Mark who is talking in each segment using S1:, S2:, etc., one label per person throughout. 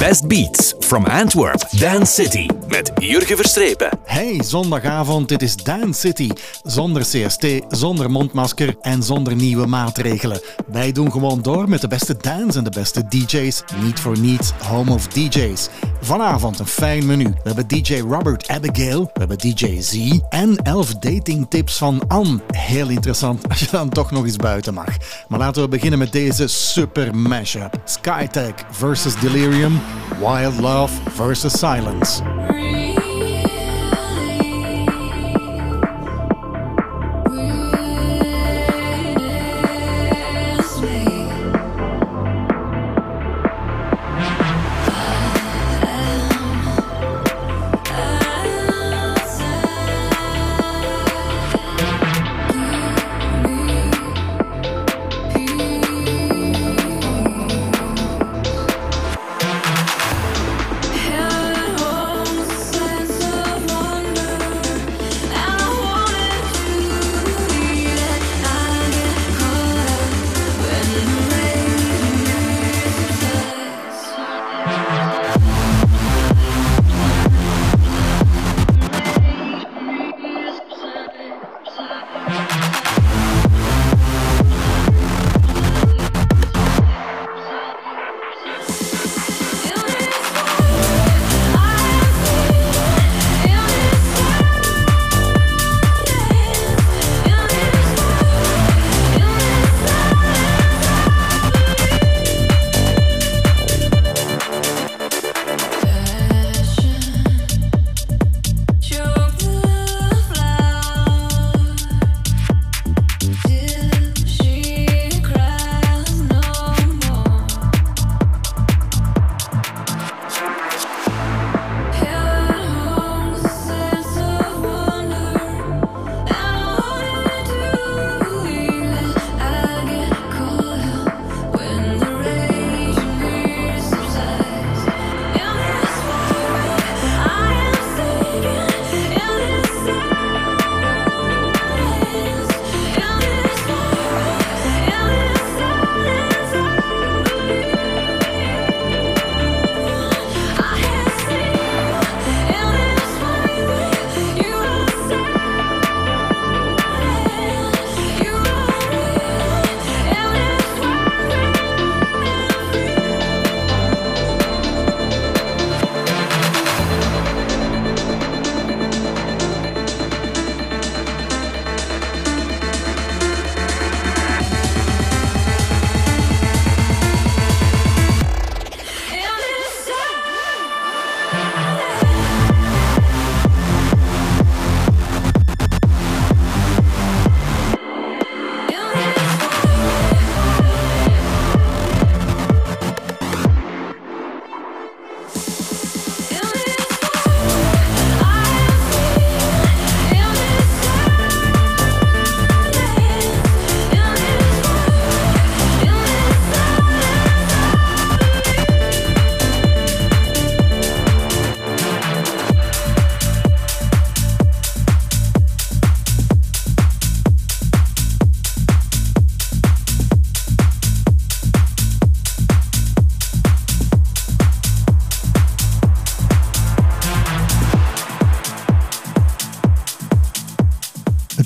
S1: best beats from Antwerp, Dance City met Jurgen Verstrepen.
S2: Hey, zondagavond, dit is Dance City. Zonder CST, zonder mondmasker en zonder nieuwe maatregelen. Wij doen gewoon door met de beste dance en de beste DJ's. Niet voor niets, home of DJ's. Vanavond een fijn menu. We hebben DJ Robert Abigail, we hebben DJ Z en 11 datingtips van Anne. Heel interessant als je dan toch nog eens buiten mag. Maar laten we beginnen met deze super mashup. Skytech versus Delirium, Wild Love versus Silence.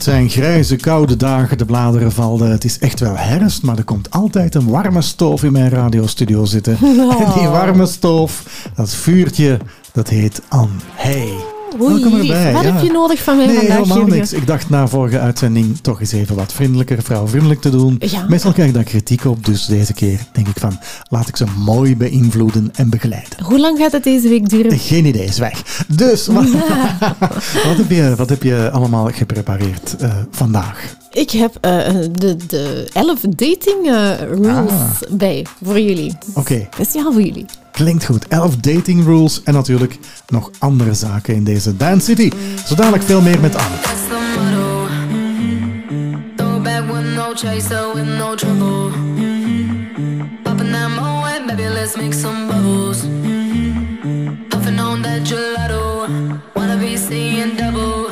S2: Zijn grijze, koude dagen, de bladeren vallen. Het is echt wel herfst, maar er komt altijd een warme stoof in mijn radiostudio zitten.
S3: Oh.
S2: En die warme stoof, dat vuurtje, dat heet Anne. Welkom erbij.
S3: wat
S2: ja.
S3: heb je nodig van mij
S2: Nee,
S3: vandaag,
S2: helemaal
S3: Jurgen?
S2: niks. Ik dacht na vorige uitzending toch eens even wat vriendelijker, vrouwvriendelijk te doen.
S3: Ja.
S2: Meestal krijg ik daar kritiek op, dus deze keer denk ik van, laat ik ze mooi beïnvloeden en begeleiden.
S3: Hoe lang gaat het deze week duren?
S2: Geen idee, zwijg. Dus, wat, wat, heb, je, wat heb je allemaal geprepareerd eh, vandaag?
S3: Ik heb eh, de, de 11 dating eh, rules
S2: Ah.
S3: bij voor jullie.
S2: Oké,
S3: Speciaal voor jullie.
S2: Klinkt goed. 11 dating rules en natuurlijk nog andere zaken in deze Dance City. Zo dadelijk veel meer met Anne.
S4: Motto. Throw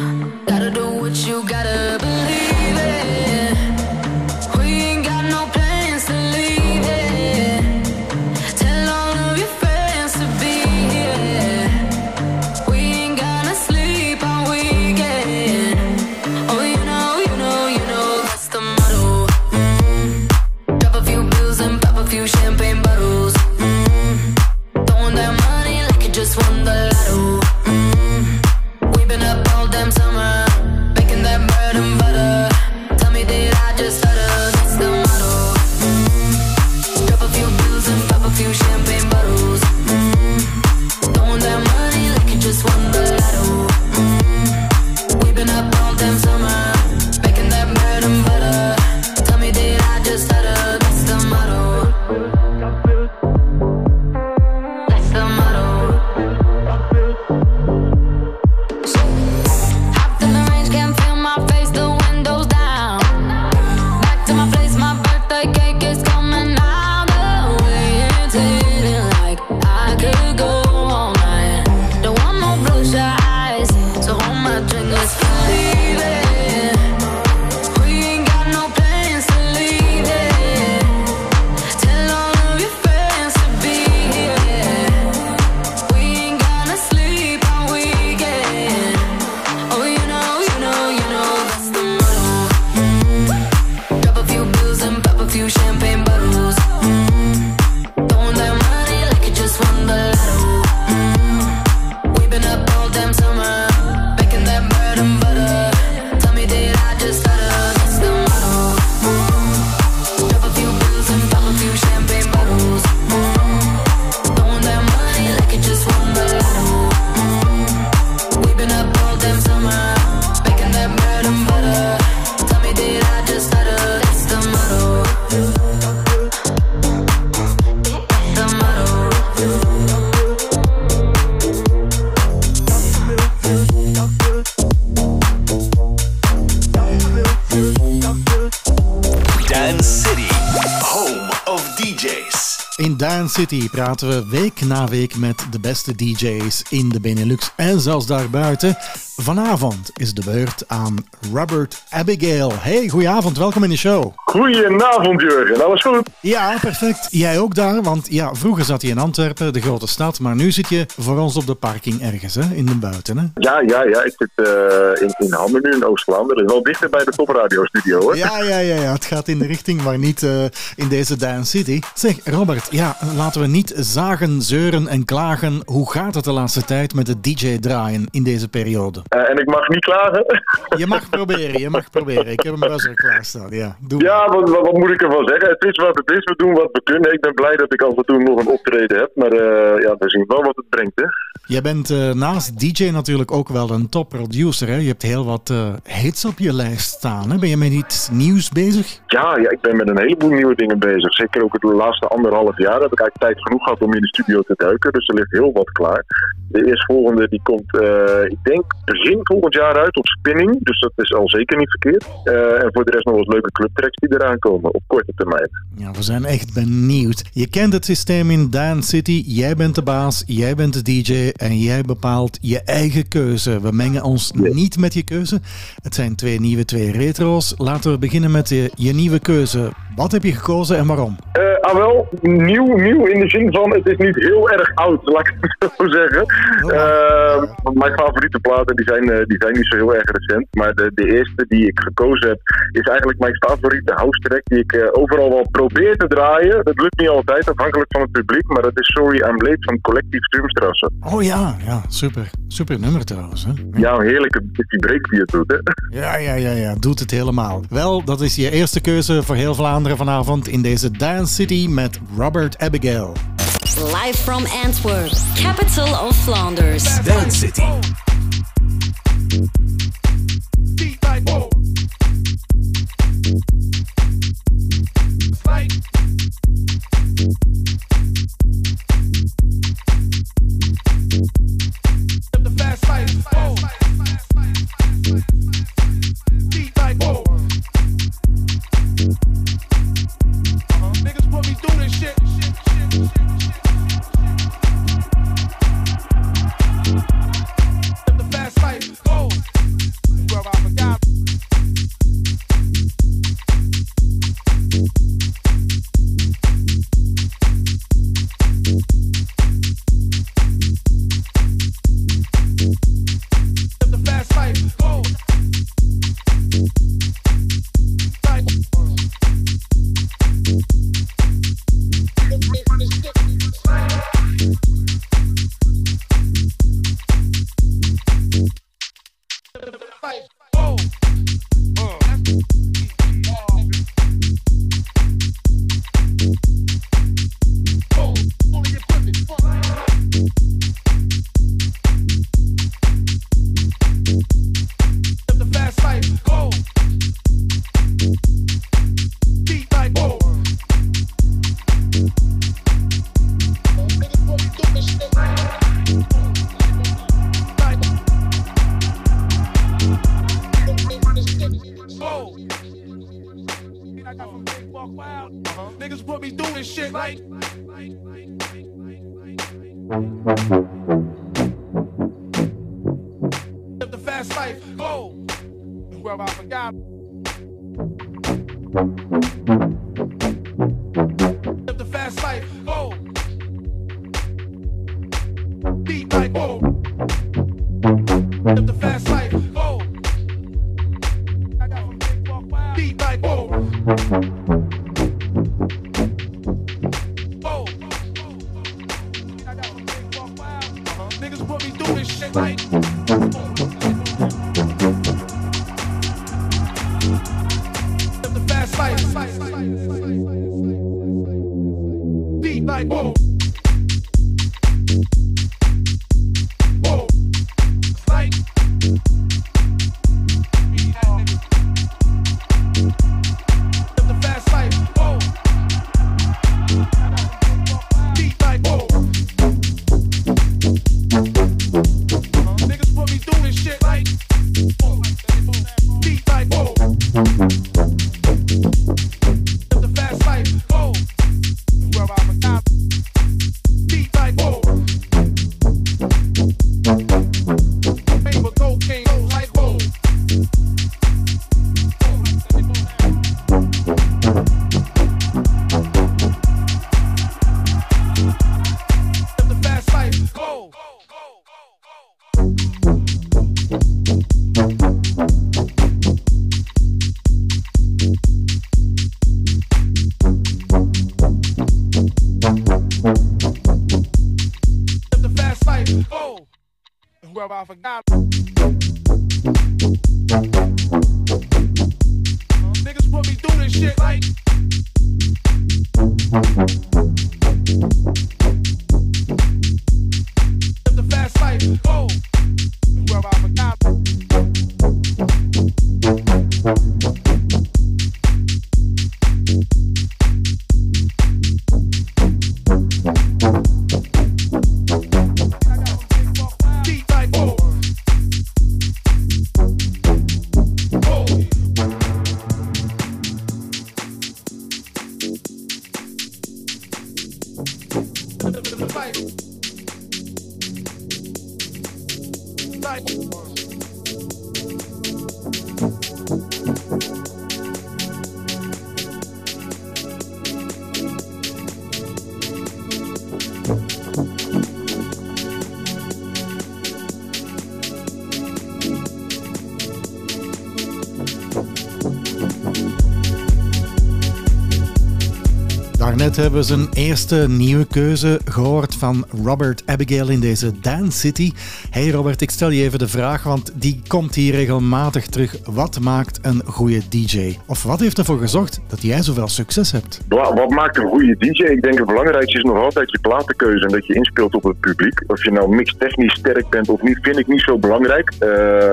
S5: City praten we week na week met de beste DJ's in de Benelux en zelfs daarbuiten. Vanavond is de beurt aan Robert Abigail. Hey, goedenavond, welkom in de show.
S6: Goedenavond Jurgen, alles goed?
S5: Ja, perfect. Jij ook daar, want ja, vroeger zat je in Antwerpen, de grote stad, maar nu zit je voor ons op de parking ergens, hè, in de buiten. Hè?
S6: Ja, ja, ja, ik zit uh, in, in Hammen nu in Oost-Vlaanderen, wel dichter bij de topradiostudio. Hè?
S5: Ja, ja, ja, ja, het gaat in de richting, maar niet uh, in deze Dance City. Zeg, Robert, ja, laten we niet zagen, zeuren en klagen. Hoe gaat het de laatste tijd met het DJ-draaien in deze periode?
S6: Uh, en ik mag niet klagen.
S5: Je mag proberen, je mag proberen. Ik heb hem buzzer klaarstaan, ja.
S6: Doe ja, wat, wat, wat, moet ik ervan zeggen? Het is wat het is, we doen wat we kunnen. Ik ben blij dat ik af en toe nog een optreden heb, maar uh, ja, we zien wel wat het brengt, hè.
S5: Jij bent uh, naast DJ natuurlijk ook wel een top producer, hè? Je hebt heel wat hits op je lijst staan, hè? Ben je met iets nieuws bezig?
S6: Ja, ja, ik ben met een heleboel nieuwe dingen bezig. Zeker ook het laatste anderhalf jaar heb ik eigenlijk tijd genoeg gehad om in de studio te duiken, dus er ligt heel wat klaar. De eerstvolgende die komt, ik denk, begin volgend jaar uit op spinning. Dus dat is al zeker niet verkeerd. Uh, en voor de rest nog wat leuke clubtracks die eraan komen op korte termijn.
S5: Ja, we zijn echt benieuwd. Je kent het systeem in Dance City. Jij bent de baas, jij bent de DJ en jij bepaalt je eigen keuze. We mengen ons yes. niet met je keuze. Het zijn twee nieuwe, twee retro's. Laten we beginnen met je, je nieuwe keuze. Wat heb je gekozen en waarom?
S6: Uh, ah wel, nieuw, nieuw in de zin van het is niet heel erg oud, laat ik het zo zeggen. Uh, mijn favoriete platen die zijn, uh, die zijn niet zo heel erg recent. Maar de, de eerste die ik gekozen heb is eigenlijk mijn favoriete house track die ik uh, overal wel probeer te draaien. Dat lukt niet altijd, afhankelijk van het publiek. Maar dat is Sorry I'm Late van Collectief Sturmstrasse.
S5: Oh ja, ja, super. Super nummer trouwens. Hè?
S6: Ja, een heerlijke die breakbeat doet, hè?
S5: Ja, ja, ja, ja, doet het helemaal. Wel, dat is je eerste keuze voor heel Vlaanderen vanavond in deze Dance City met Robert Abigail.
S7: Live from Antwerp, capital of Flanders.
S1: Dance City.
S8: The fast life. Oh. Go!
S5: Daarnet hebben we zijn eerste nieuwe keuze gehoord van Robert Abigail in deze Dance City. Hey Robert, ik stel je even de vraag, want die komt hier regelmatig terug. Wat maakt een goede DJ? Of wat heeft ervoor gezorgd dat jij zoveel succes hebt?
S6: Wa- Wat maakt een goede DJ? Ik denk het belangrijkste is nog altijd je platenkeuze en dat je inspeelt op het publiek. Of je nou mixtechnisch sterk bent of niet, vind ik niet zo belangrijk. Eh,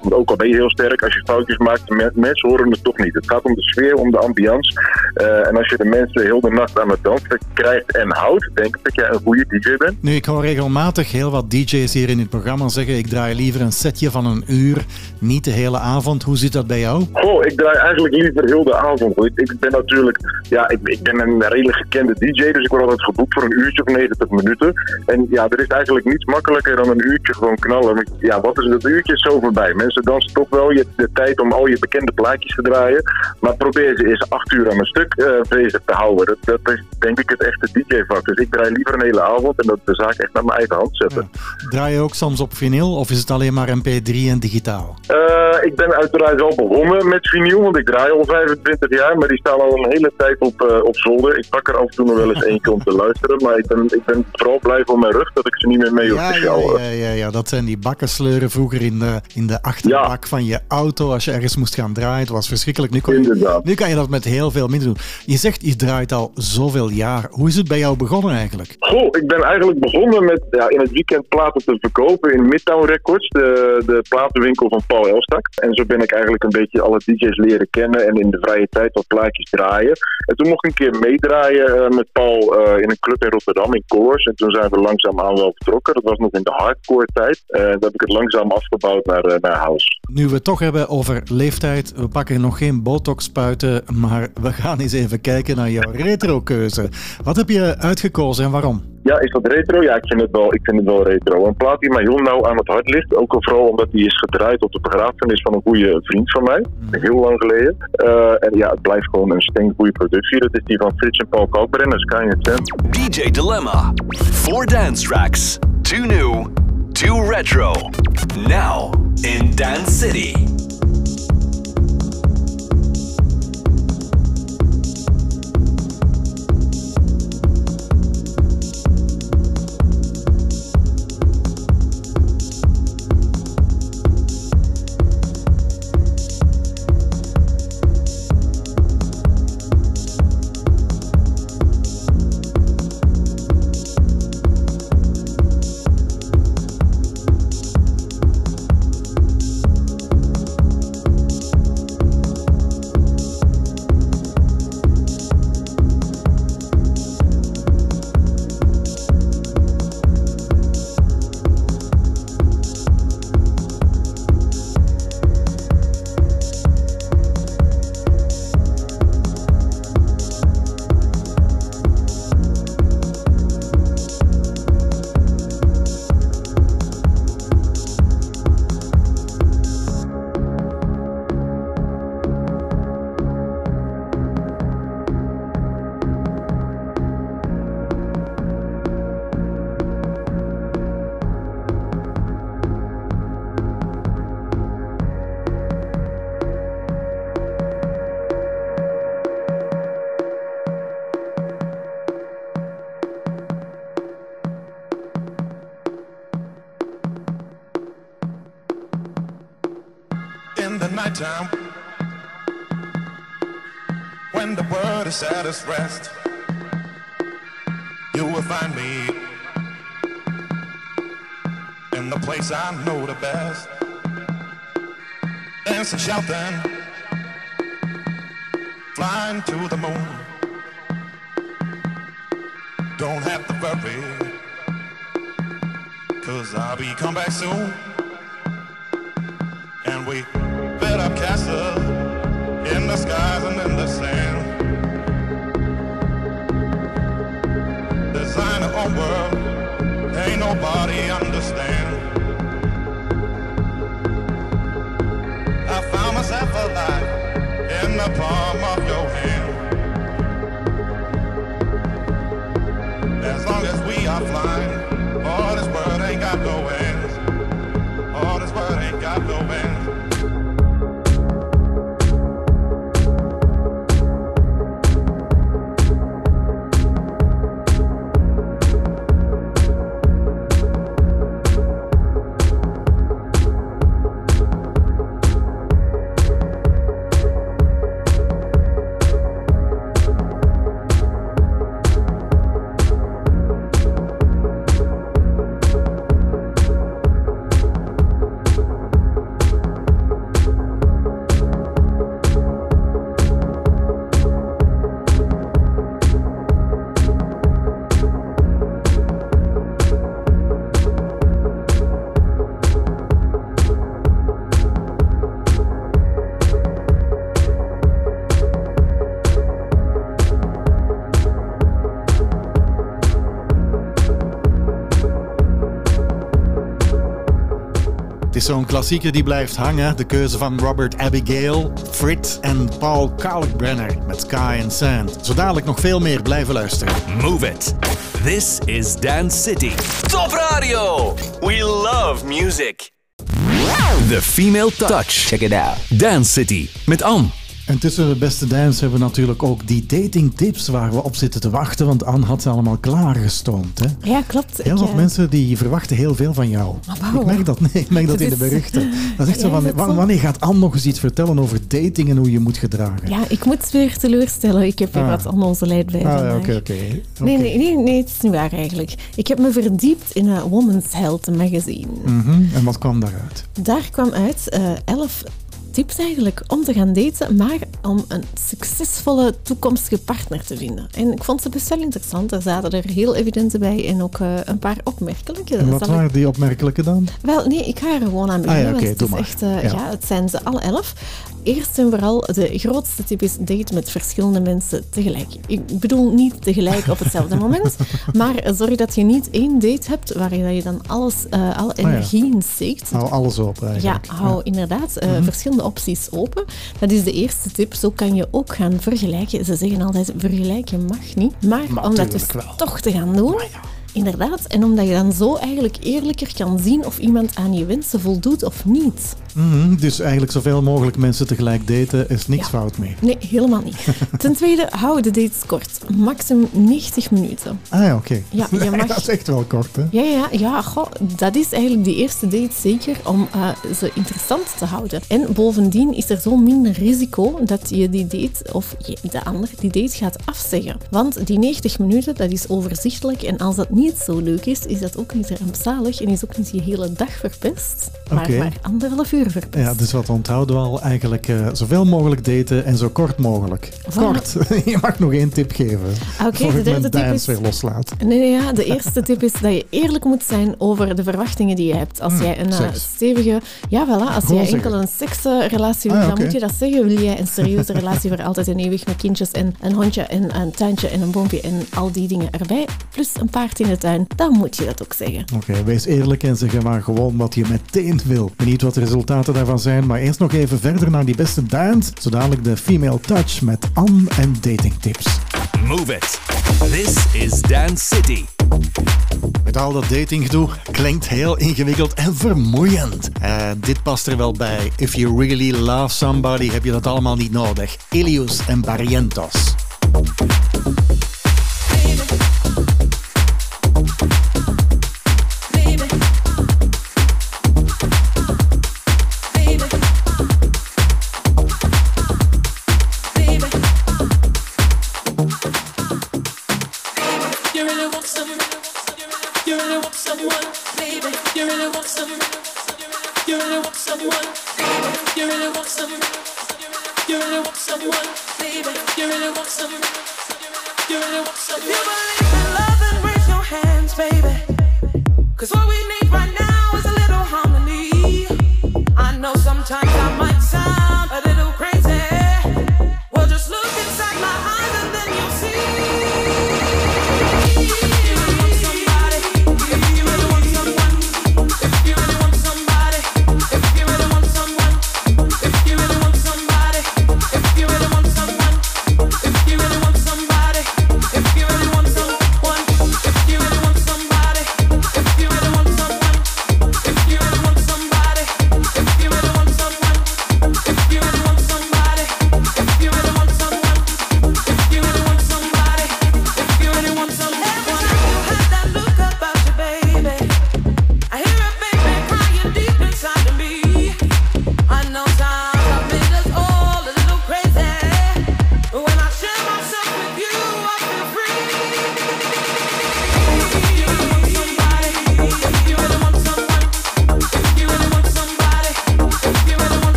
S6: want ook al ben je heel sterk, als je foutjes maakt, me- mensen horen het toch niet. Het gaat om de sfeer, om de ambiance. Eh, en als je de mensen heel de nacht aan het dansen krijgt en houdt, denk ik dat jij een goede DJ bent.
S5: Nu, ik hoor regelmatig heel wat DJ's hier in het programma zeggen: ik draai liever een setje van een uur, niet de hele avond. Hoe zit dat bij jou?
S6: Goh, ik draai eigenlijk liever heel de avond. Ik, ik ben natuurlijk, ja, ik, ik ben een redelijk gekende DJ, dus ik word altijd geboekt voor een uurtje of 90 minuten. En ja, er is eigenlijk niets makkelijker dan een uurtje gewoon knallen. Ja, wat is dat uurtje is zo voorbij. Mensen dansen toch wel, je hebt de tijd om al je bekende plaatjes te draaien. Maar probeer ze eerst acht uur aan een stuk eh, bezig te houden. Dat, dat is denk ik het echte DJ-vak. Dus ik draai liever een hele avond en dat de zaak echt naar mijn eigen hand zetten.
S5: Draai je ook soms op vinyl of is het alleen maar MP3 en digitaal?
S6: Eh, ik ben uiteraard wel begonnen met vinyl, want ik draai al 25 jaar, maar die staan al een hele tijd op, eh, op zolder. Ik pak er af en toe nog wel eens eentje om te luisteren, maar ik ben, ik ben vooral blij voor mijn rug dat ik ze niet meer mee hoef
S5: Ja,
S6: te
S5: ja,
S6: sjouwen.
S5: ja, ja, ja, dat zijn die bakkensleuren vroeger in de, in de achterbak van je auto als je ergens moest gaan draaien. Het was verschrikkelijk. Nu kan, je,
S6: Inderdaad.
S5: nu kan je dat met heel veel minder doen. Je zegt je draait al zoveel jaar. Hoe is het bij jou begonnen eigenlijk?
S6: Goh, ik ben eigenlijk begonnen met ja, in het weekend platen te verkopen in Midtown Records, de, de platenwinkel van Paul Elstak. En zo ben ik eigenlijk een beetje alle DJ's leren kennen en in de vrije tijd wat plaatjes draaien. En toen mocht ik een keer meedraaien eh, met Paul eh, in een club in Rotterdam, in Koors. En toen zijn we langzaamaan wel vertrokken. Dat was nog in de hardcore tijd. En dan heb ik het langzaam afgebouwd naar, eh, naar house.
S5: Nu we het toch hebben over leeftijd, we pakken nog geen botox spuiten, maar we gaan eens even kijken naar jouw retro-keuze. Wat heb je uitgekozen en waarom?
S6: Ja, is dat retro? Ja, ik vind het wel, ik vind het wel retro. Een plaat die mij heel nauw aan het hart ligt. Ook al vooral omdat die is gedraaid op de begrafenis van een goede vriend van mij. Heel lang geleden. Eh, en ja, het blijft gewoon een steengoede productie. Dat is die van Frits en Paul Kalkbrenner, Sky and Sand.
S1: DJ Dilemma. Four dance tracks. Two new, two retro. Now in Dance City.
S9: Nighttime when the world is at its rest you will find me in the place I know the best. Dancing shouting flying to the moon. Don't have to worry cause I'll be come back soon. And we built up castles in the skies and in the sand. Design our own world, ain't nobody understand.
S5: Zo'n klassieker die blijft hangen. De keuze van Robert Abigail, Frit en Paul Kalkbrenner met Sky and Sand. Zo dadelijk nog veel meer blijven luisteren.
S1: Move it. This is Dance City. Top Radio. We love music. The Female Touch. Check it out. Dance City met Anne.
S5: En tussen de beste dance hebben we natuurlijk ook die datingtips waar we op zitten te wachten. Want Anne had ze allemaal klaargestoomd. Hè?
S3: Ja, klopt.
S5: Heel
S3: Ik,
S5: veel
S3: eh,
S5: mensen die verwachten heel veel van jou. Ik merk dat, nee, ik merk dat
S3: Dat
S5: in de berichten. Dat is echt zo van, wanneer gaat Anne nog eens iets vertellen over dating en hoe je moet gedragen?
S3: Ja, ik moet weer teleurstellen. Ik heb weer
S5: Ah.
S3: wat onnozelheid bij
S5: Ah, ja,
S3: vandaag.
S5: oké, oké.
S3: Nee, nee, nee, nee, het is niet waar eigenlijk. Ik heb me verdiept in een Woman's Health magazine.
S5: Mhm, En wat kwam daaruit?
S3: Daar kwam uit eh, elf tips eigenlijk om te gaan daten, maar om een succesvolle toekomstige partner te vinden. En ik vond ze best wel interessant. Er zaten er heel evidente bij en ook eh, een paar opmerkelijke.
S5: En wat
S3: ik-
S5: waren die opmerkelijke dan?
S3: Wel, nee, ik ga er gewoon aan beginnen.
S5: Ah ja,
S3: want het is echt, eh,
S5: Ja.
S3: ja. het zijn ze alle elf. Eerst en vooral, de grootste tip is date met verschillende mensen tegelijk. Ik bedoel niet tegelijk op hetzelfde moment, maar zorg dat je niet één date hebt waarin je dan alles, eh, alle energie in steekt.
S5: Hou alles open
S3: Ja,
S5: eigenlijk.
S3: hou inderdaad eh, verschillende opties open. Dat is de eerste tip. Zo kan je ook gaan vergelijken. Ze zeggen altijd, vergelijken mag niet. Maar,
S5: Maar
S3: om dat dus
S5: wel.
S3: toch te gaan doen, inderdaad. En omdat je dan zo eigenlijk eerlijker kan zien of iemand aan je wensen voldoet of niet.
S5: Mhm, dus eigenlijk zoveel mogelijk mensen tegelijk daten is niks
S3: Ja.
S5: fout mee.
S3: Nee, helemaal niet. Ten tweede, hou de dates kort. Maximum 90 minuten.
S5: Ah ja, oké.
S3: Ja, je mag-
S5: dat is echt wel kort, hè?
S3: Ja, ja, ja goh, dat is eigenlijk die eerste date zeker om eh, ze interessant te houden. En bovendien is er zo minder risico dat je die date, of de ander, die date gaat afzeggen. Want die 90 minuten, dat is overzichtelijk. En als dat niet zo leuk is, is dat ook niet rampzalig en is ook niet je hele dag verpest. Maar maar anderhalf uur verpest.
S5: Ja, dus wat onthouden we al? Eigenlijk eh, zoveel mogelijk daten en zo kort mogelijk. Kort. je mag nog één tip geven.
S3: Oké,
S5: voor
S3: de derde tip is-
S5: weer loslaat.
S3: Nee, nee, ja, de eerste tip is dat je eerlijk moet zijn over de verwachtingen die je hebt. Als jij een eh,
S5: Hmm, seks.
S3: stevige... Ja, voilà. Als
S5: Gewoon
S3: jij enkel
S5: zeggen.
S3: een seksrelatie wil,
S5: Ah, ja,
S3: dan moet je dat zeggen. Wil jij een serieuze relatie voor altijd en eeuwig met kindjes en een hondje en een tuintje en een boompje en al die dingen erbij, plus een paard in de tuin, dan moet je dat ook zeggen.
S5: Oké, wees eerlijk en zeg maar gewoon wat je meteen wil. Benieuwd wat de resultaten daarvan zijn, maar eerst nog even verder naar die beste dance. Zo dadelijk de Female Touch met Anne en datingtips.
S1: Move it. This is Dance City.
S5: Met al dat datinggedoe klinkt heel ingewikkeld en vermoeiend. En dit past er wel bij. If you really love somebody, heb je dat allemaal niet nodig. Ilius en Barrientos.
S10: Want some? You really want someone? You really want some? You really want someone, baby? You really want some? You really want? You believe in love, then raise your hands, baby. 'Cause what we need right now is a little harmony. I know sometimes I might sound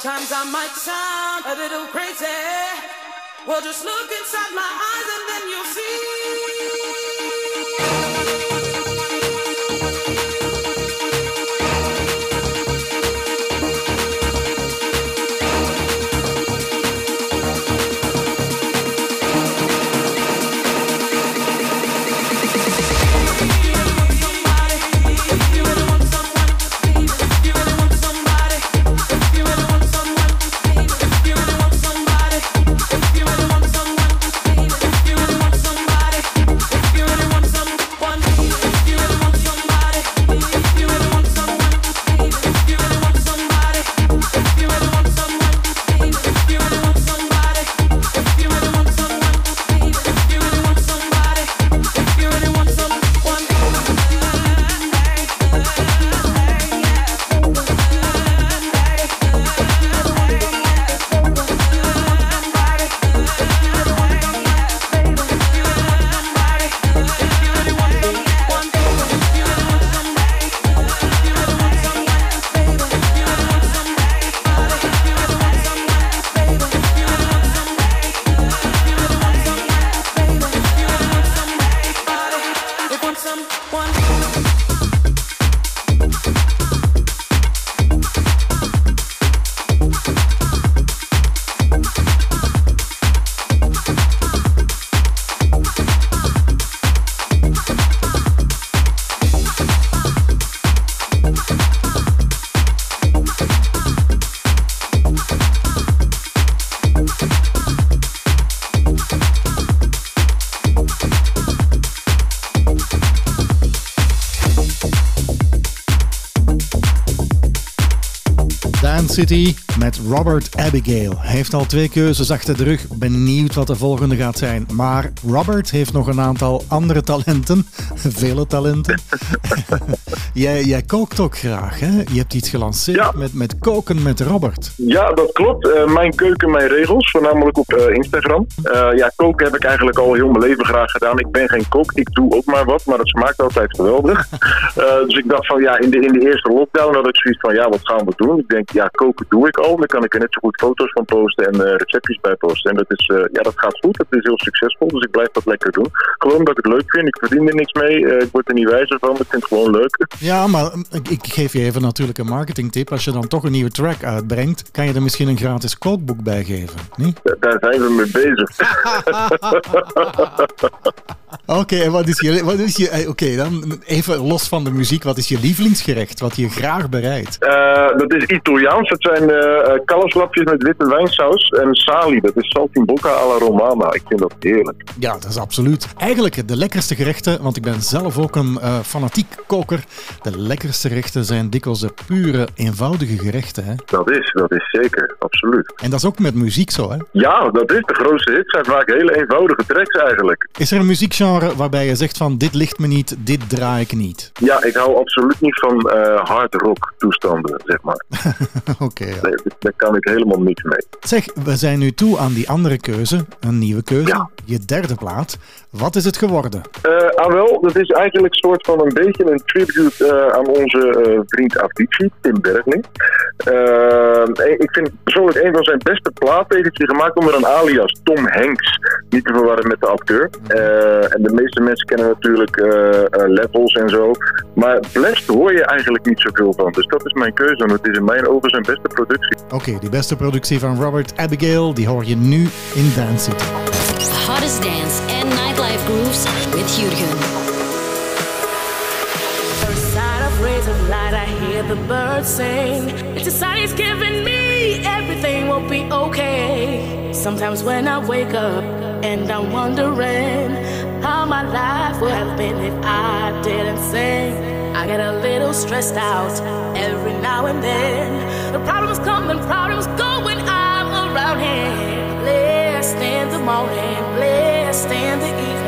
S10: sometimes I might
S5: City met Robert Abigail. Hij heeft al twee keuzes achter de rug. Benieuwd wat de volgende gaat zijn. Maar Robert heeft nog een aantal andere talenten. Vele talenten. jij, jij kookt ook graag, hè? Je hebt iets gelanceerd
S6: Ja.
S5: met, met koken met Robert.
S6: Ja, dat klopt. Eh, mijn keuken, mijn regels, voornamelijk op eh, Instagram. Eh, ja, koken heb ik eigenlijk al heel mijn leven graag gedaan. Ik ben geen kok, ik doe ook maar wat, maar het smaakt altijd geweldig. Dus ik dacht van ja, in de, in de eerste lockdown had ik zoiets van ja, wat gaan we doen? Ik denk ja, koken doe ik al. Dan kan ik er net zo goed foto's van posten en receptjes bij posten. En dat, is, ja, dat gaat goed, het is heel succesvol, dus ik blijf dat lekker doen. Gewoon dat ik het leuk vind, ik verdien er niks mee, ik word er niet wijzer van, ik vind het gewoon leuk.
S5: Ja, maar mm, ik, ik geef je even natuurlijk een marketingtip. Als je dan toch een nieuwe track uitbrengt, kan je er misschien een gratis kookboek bij geven. Niet?
S6: Daar zijn we mee bezig.
S5: Oké, en wat is je... Wat is je eh, Oké, dan even los van de muziek. Wat is je lievelingsgerecht? Wat je graag bereidt?
S6: Eh, dat is Italiaans. Dat zijn eh eh, kalfslapjes met witte wijnsaus en sali. Dat is saltimbocca alla romana. Ik vind dat heerlijk.
S5: Ja, dat is absoluut. Eigenlijk de lekkerste gerechten, want ik ben zelf ook een eh, fanatiek koker. De lekkerste gerechten zijn dikwijls de pure, eenvoudige gerechten. Hè?
S6: Dat is, dat is zeker. Absoluut.
S5: En dat is ook met muziek zo. Hè?
S6: Ja, dat is de grootste hit. zijn vaak hele eenvoudige tracks eigenlijk.
S5: Is er een muziekgenre waarbij je zegt van dit ligt me niet, dit draai ik niet?
S6: Ja, ik hou absoluut niet van eh, hard rock toestanden, zeg maar.
S5: Oké. ja.
S6: Nee, daar kan ik helemaal niks mee.
S5: Zeg, we zijn nu toe aan die andere keuze, een nieuwe keuze.
S6: Ja.
S5: Je derde plaat. Wat is het geworden?
S6: Eh ah wel, dat is eigenlijk een soort van een beetje een tribute eh, aan onze vriend Avicii, Tim Bergling. Ik vind persoonlijk een van zijn beste platen heeft hij gemaakt onder een alias, Tom Hanks. Niet te verwarren met de acteur. Eh, en de meeste mensen kennen natuurlijk eh, eh, Levels en zo. Maar Blessed hoor je eigenlijk niet zoveel van. Dus dat is mijn keuze, want het is in mijn ogen zijn beste productie.
S5: Oké, die beste productie van Robert Abigail, die hoor je nu in Dance City.
S11: The hottest dance and nightlife grooves with Jurgen.
S12: First side of rays of light, I hear the birds sing. It's a sign it's giving me everything will be okay. Sometimes when I wake up and I'm wondering how my life would have been if I didn't sing, I get a little stressed out every now and then. The problems come and problems go when I'm around him. Blessed in the morning, blessed in the evening.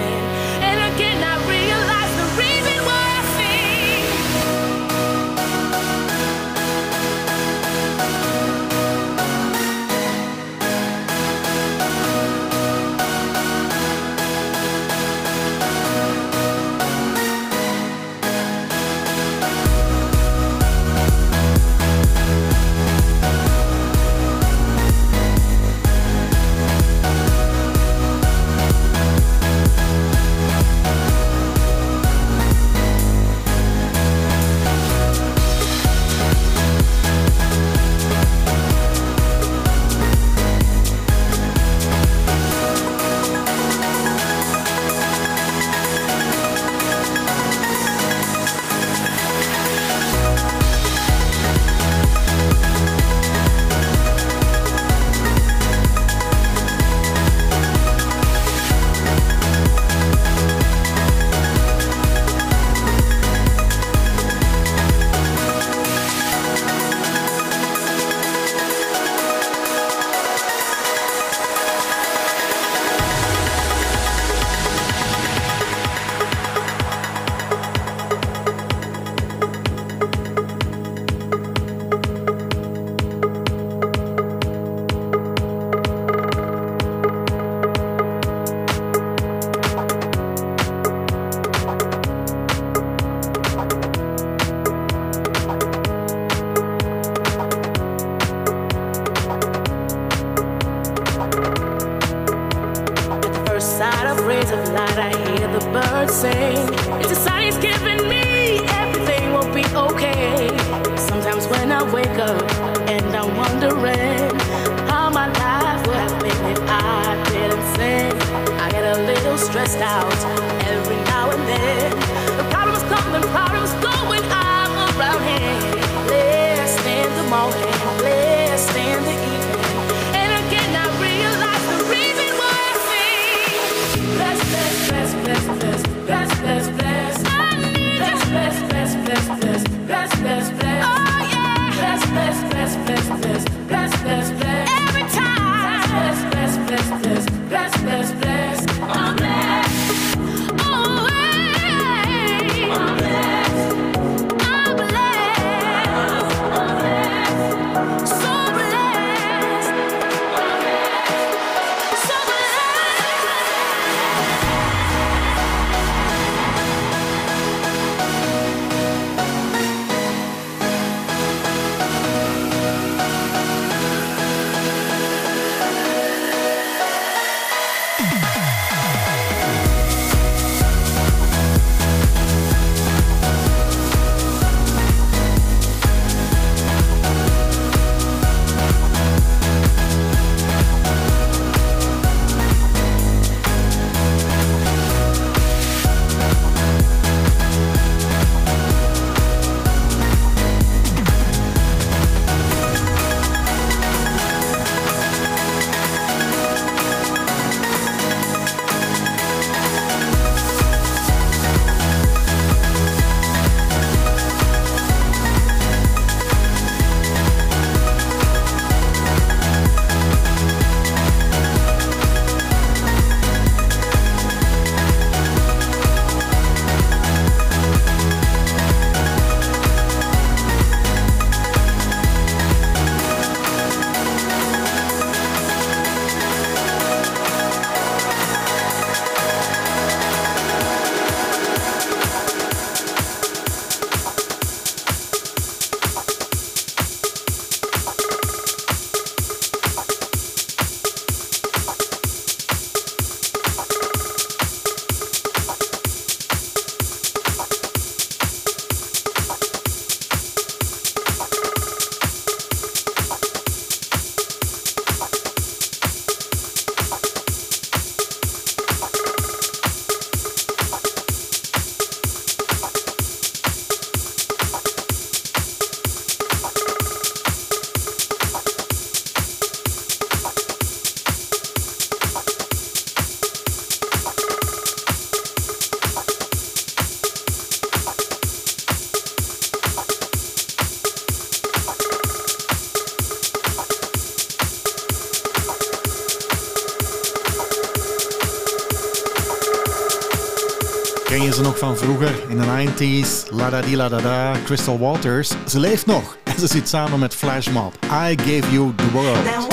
S13: kennen ze nog van vroeger in de 90s. La da di la da da, Crystal Waters. Ze leeft nog en ze zit samen met Flashmob. I gave you the world.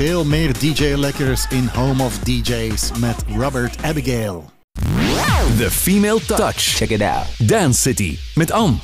S5: Veel meer DJ-lekkers in Home of DJs met Robert Abigail.
S1: The Female Touch. Check it out. Dance City met Anne.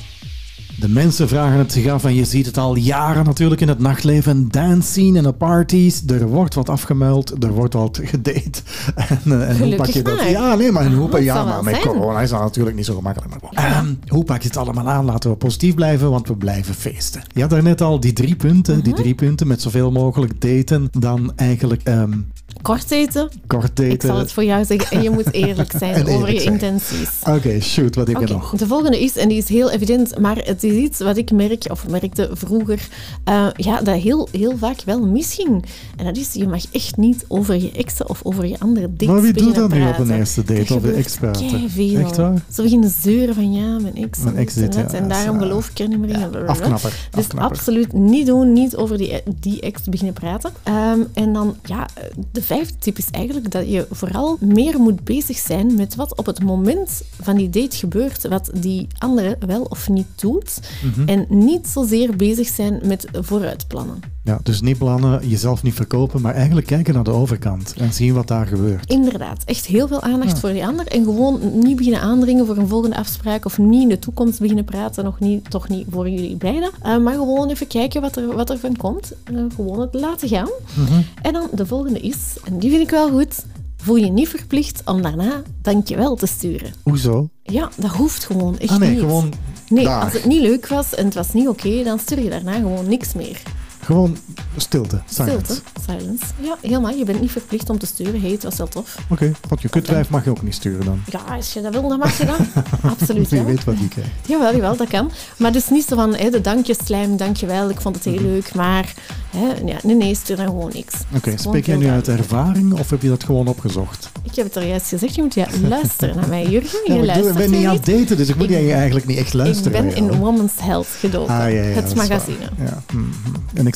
S5: De mensen vragen het zich af en je ziet het al jaren natuurlijk in het nachtleven. Een dance scene en de parties. Er wordt wat afgemuild, er wordt wat gedate. En, eh, en hoe pak je dat? Ja, nee, maar
S3: Dat
S5: ja, maar met
S3: zijn.
S5: corona is dat natuurlijk niet zo gemakkelijk. Ehm, hoe pak je het allemaal aan? Laten we positief blijven, want we blijven feesten. Je had daarnet al die drie punten, die
S3: Mhm.
S5: drie punten met zoveel mogelijk daten. Dan eigenlijk ehm,
S3: Kort eten.
S5: kort daten.
S3: Ik zal het voor jou zeggen. En je moet eerlijk zijn over
S5: eerlijk
S3: je
S5: zijn.
S3: intenties.
S5: Oké, shoot, wat heb je
S3: Oké,
S5: nog?
S3: De volgende is, en die is heel evident, maar het is iets wat ik merk, of merkte vroeger, eh, ja, dat heel, heel vaak wel misging. En dat is, je mag echt niet over je exen of over je andere dates
S5: Maar wie doet dat nu op een eerste date,
S3: Dat
S5: over
S3: gebeurt
S5: ex praten? Echt waar?
S3: Ze beginnen zeuren van, ja, mijn ex.
S5: Mijn
S3: en
S5: ex
S3: dit en
S5: ja,
S3: daarom
S5: eh,
S3: geloof ik er niet meer in.
S5: afknapper,
S3: Dus
S5: afknapper.
S3: absoluut niet doen, niet over die, die ex beginnen praten. Ehm, en dan, ja, de vijfde tip is eigenlijk dat je vooral meer moet bezig zijn met wat op het moment van die date gebeurt, wat die andere wel of niet doet.
S5: Mhm.
S3: En niet zozeer bezig zijn met vooruitplannen.
S5: Ja, dus niet plannen, jezelf niet verkopen, maar eigenlijk kijken naar de overkant en zien wat daar gebeurt.
S3: Inderdaad, echt heel veel aandacht
S5: Ja.
S3: voor die ander. En gewoon niet beginnen aandringen voor een volgende afspraak of niet in de toekomst beginnen praten. Nog niet, toch niet voor jullie beiden. Eh, maar gewoon even kijken wat er, wat er van komt. Eh, gewoon het laten gaan.
S5: Mhm.
S3: En dan de volgende is, en die vind ik wel goed, voel je niet verplicht om daarna dankjewel te sturen.
S5: Hoezo?
S3: Ja, dat hoeft gewoon echt
S5: Ah nee,
S3: niet.
S5: gewoon
S3: Nee, als het niet leuk was en het was niet oké, dan stuur je daarna gewoon niks meer.
S5: Gewoon stilte, silence.
S3: Stilte, silence. Ja, helemaal. Je bent niet verplicht om te sturen. Hey, het was wel tof.
S5: Oké, want je kutwijf mag je ook niet sturen dan.
S3: Ja, als je dat wil, dan mag je dat. Absoluut
S5: Wie
S3: wel.
S5: weet wat je krijgt.
S3: Jawel, jawel, dat kan. Maar dus niet zo van, hè, de dankjesslijm, dankjewel, ik vond het
S5: Mhm.
S3: heel leuk, maar hè, ja, nee, nee, stuur dan gewoon niks.
S5: Oké, spreek jij nu uit ervaring of heb je dat gewoon opgezocht?
S3: Ik heb het er juist gezegd, je moet ja, luisteren naar mij, Jurgen. Je
S5: ik doe-
S3: luistert
S5: ik ben niet aan het daten, dus ik moet jij eigenlijk niet echt
S3: Ik
S5: luisteren.
S3: ben
S5: naar jou.
S3: in Woman's Health gedoken,
S5: Ah, ja, ja,
S3: het magazine.
S5: Ja, mhm.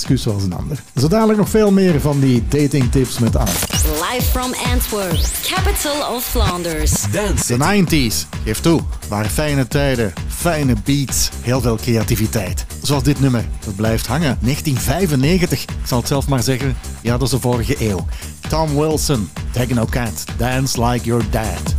S5: Excuus zoals een ander. Zo dadelijk nog veel meer van die dating tips met Anne.
S7: Live from Antwerp, capital of Flanders.
S1: Dance
S5: De 90s, geef toe, waren fijne tijden, fijne beats, heel veel creativiteit. Zoals dit nummer, dat blijft hangen. 1995, ik zal het zelf maar zeggen, ja dat is de vorige eeuw. Tom Wilson, Techno Cat, Dance Like Your Dad.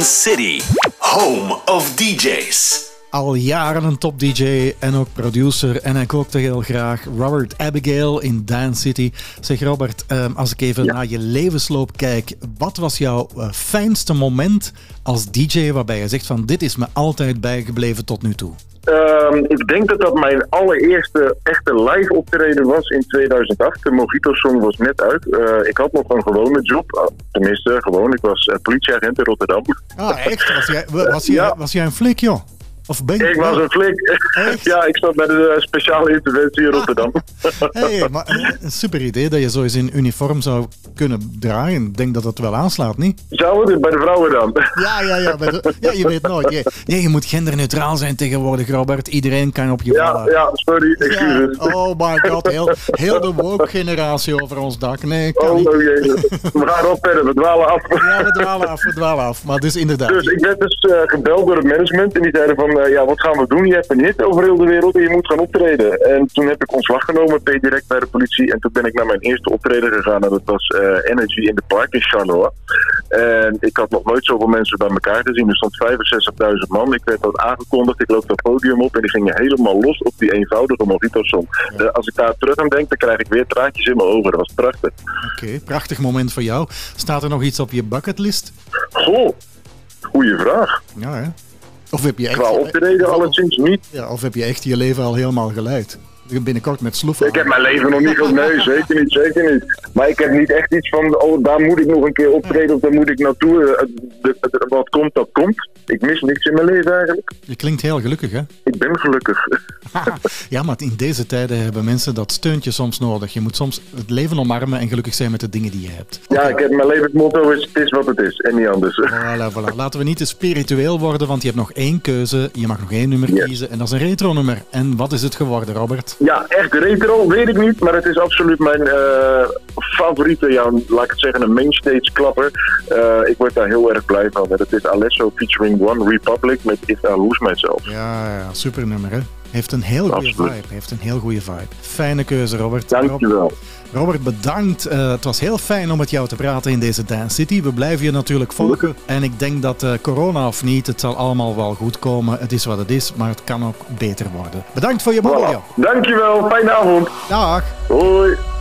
S1: City, home of DJs.
S5: Al jaren een top DJ en ook producer. En hij kookte heel graag. Robert Abigail in Dance City. Zeg Robert, ehm, als ik even naar je levensloop kijk. Wat was jouw eh, fijnste moment als DJ waarbij je zegt van dit is me altijd bijgebleven tot nu toe?
S6: Ehm, ik denk dat dat mijn allereerste live optreden was in 2008. De Mojito Song was net uit. Eh, ik had nog een gewone job. Ah, Tenminste, gewoon. Ik was eh, politieagent in Rotterdam.
S5: Ah, echt? Was jij, was jij, was jij een flik, joh? Of ben je...
S6: Ik was een flik. ja, ik zat bij de eh, speciale interventie in Rotterdam.
S5: Hey, maar een super idee dat je zo eens in uniform zou kunnen draaien. Ik denk dat dat wel aanslaat, niet?
S6: Zou het bij de vrouwen dan?
S5: Ja, ja, ja. de- ja je weet nooit. Je, ja, je moet genderneutraal zijn tegenwoordig, Robert. Iedereen kan op je
S6: Ja,
S5: vallen.
S6: ja, sorry, excuses.
S5: Oh my god, heel, heel de woke-generatie over ons dak. Nee, kan
S6: Oh,
S5: niet.
S6: We gaan erop verder, we dwalen af.
S5: Ja, we dwalen af, we dwalen af. Maar dus inderdaad.
S6: Dus ik werd dus eh, gebeld door het management en die zeiden van, eh, ja, wat gaan we doen? Je hebt een hit over heel de wereld en je moet gaan optreden. En toen heb ik ontslag genomen, per direct bij de politie. En toen ben ik naar mijn eerste optreden gegaan en dat was eh, Energy in the Park in Charleroi. En ik had nog nooit zoveel mensen bij elkaar gezien. Er stond 65.000 man. Ik werd dat aangekondigd. Ik loop dat podium op en die gingen helemaal los op die eenvoudige Mojito-song. Als ik daar terug aan denk, dan krijg ik weer traantjes in mijn ogen. Dat was prachtig.
S5: Oké, prachtig moment voor jou. Staat er nog iets op je bucketlist?
S6: Goh, goeie vraag.
S5: Ja, hè? Of heb je echt...
S6: Qua optreden alleszins niet.
S5: Ja, of heb je echt je leven al helemaal geleid? Binnenkort met sloeven.
S6: Ik heb mijn leven nog niet gehad. Nee, zeker niet, zeker niet. Maar ik heb niet echt iets van, oh, daar moet ik nog een keer optreden of daar moet ik naartoe. Eh, Wat komt, dat komt. Ik mis niks in mijn leven eigenlijk.
S5: Je klinkt heel gelukkig, hè?
S6: Ik ben gelukkig.
S5: Ja, maar in deze tijden hebben mensen dat steuntje soms nodig. Je moet soms het leven omarmen en gelukkig zijn met de dingen die je hebt.
S6: Ja, ik heb mijn levensmotto is, het is wat het is en niet anders.
S5: Voilà, voilà. Laten we niet te spiritueel worden, want je hebt nog één keuze. Je mag nog één nummer kiezen en dat is een retro-nummer. En wat is het geworden, Robert?
S6: Ja, echt retro, weet ik niet, maar het is absoluut mijn eh, favoriete, ja, laat ik het zeggen, een mainstage klapper. Eh, ik word daar heel erg blij van. Dat is Alesso featuring One Republic met If I Lose Myself.
S5: Ja, ja, super nummer, hè? Heeft een heel goede vibe. Heeft een heel goede vibe. Fijne keuze, Robert.
S6: Dankjewel.
S5: Robert, bedankt. Eh, het was heel fijn om met jou te praten in deze Dance City. We blijven je natuurlijk volgen. En ik denk dat eh, corona of niet, het zal allemaal wel goed komen. Het is wat het is, maar het kan ook beter worden. Bedankt voor je babbel, joh.
S6: Dankjewel, fijne avond.
S5: Dag.
S6: Hoi.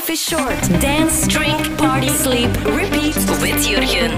S7: Life is short. Dance, drink, party, sleep, repeat with Jurgen.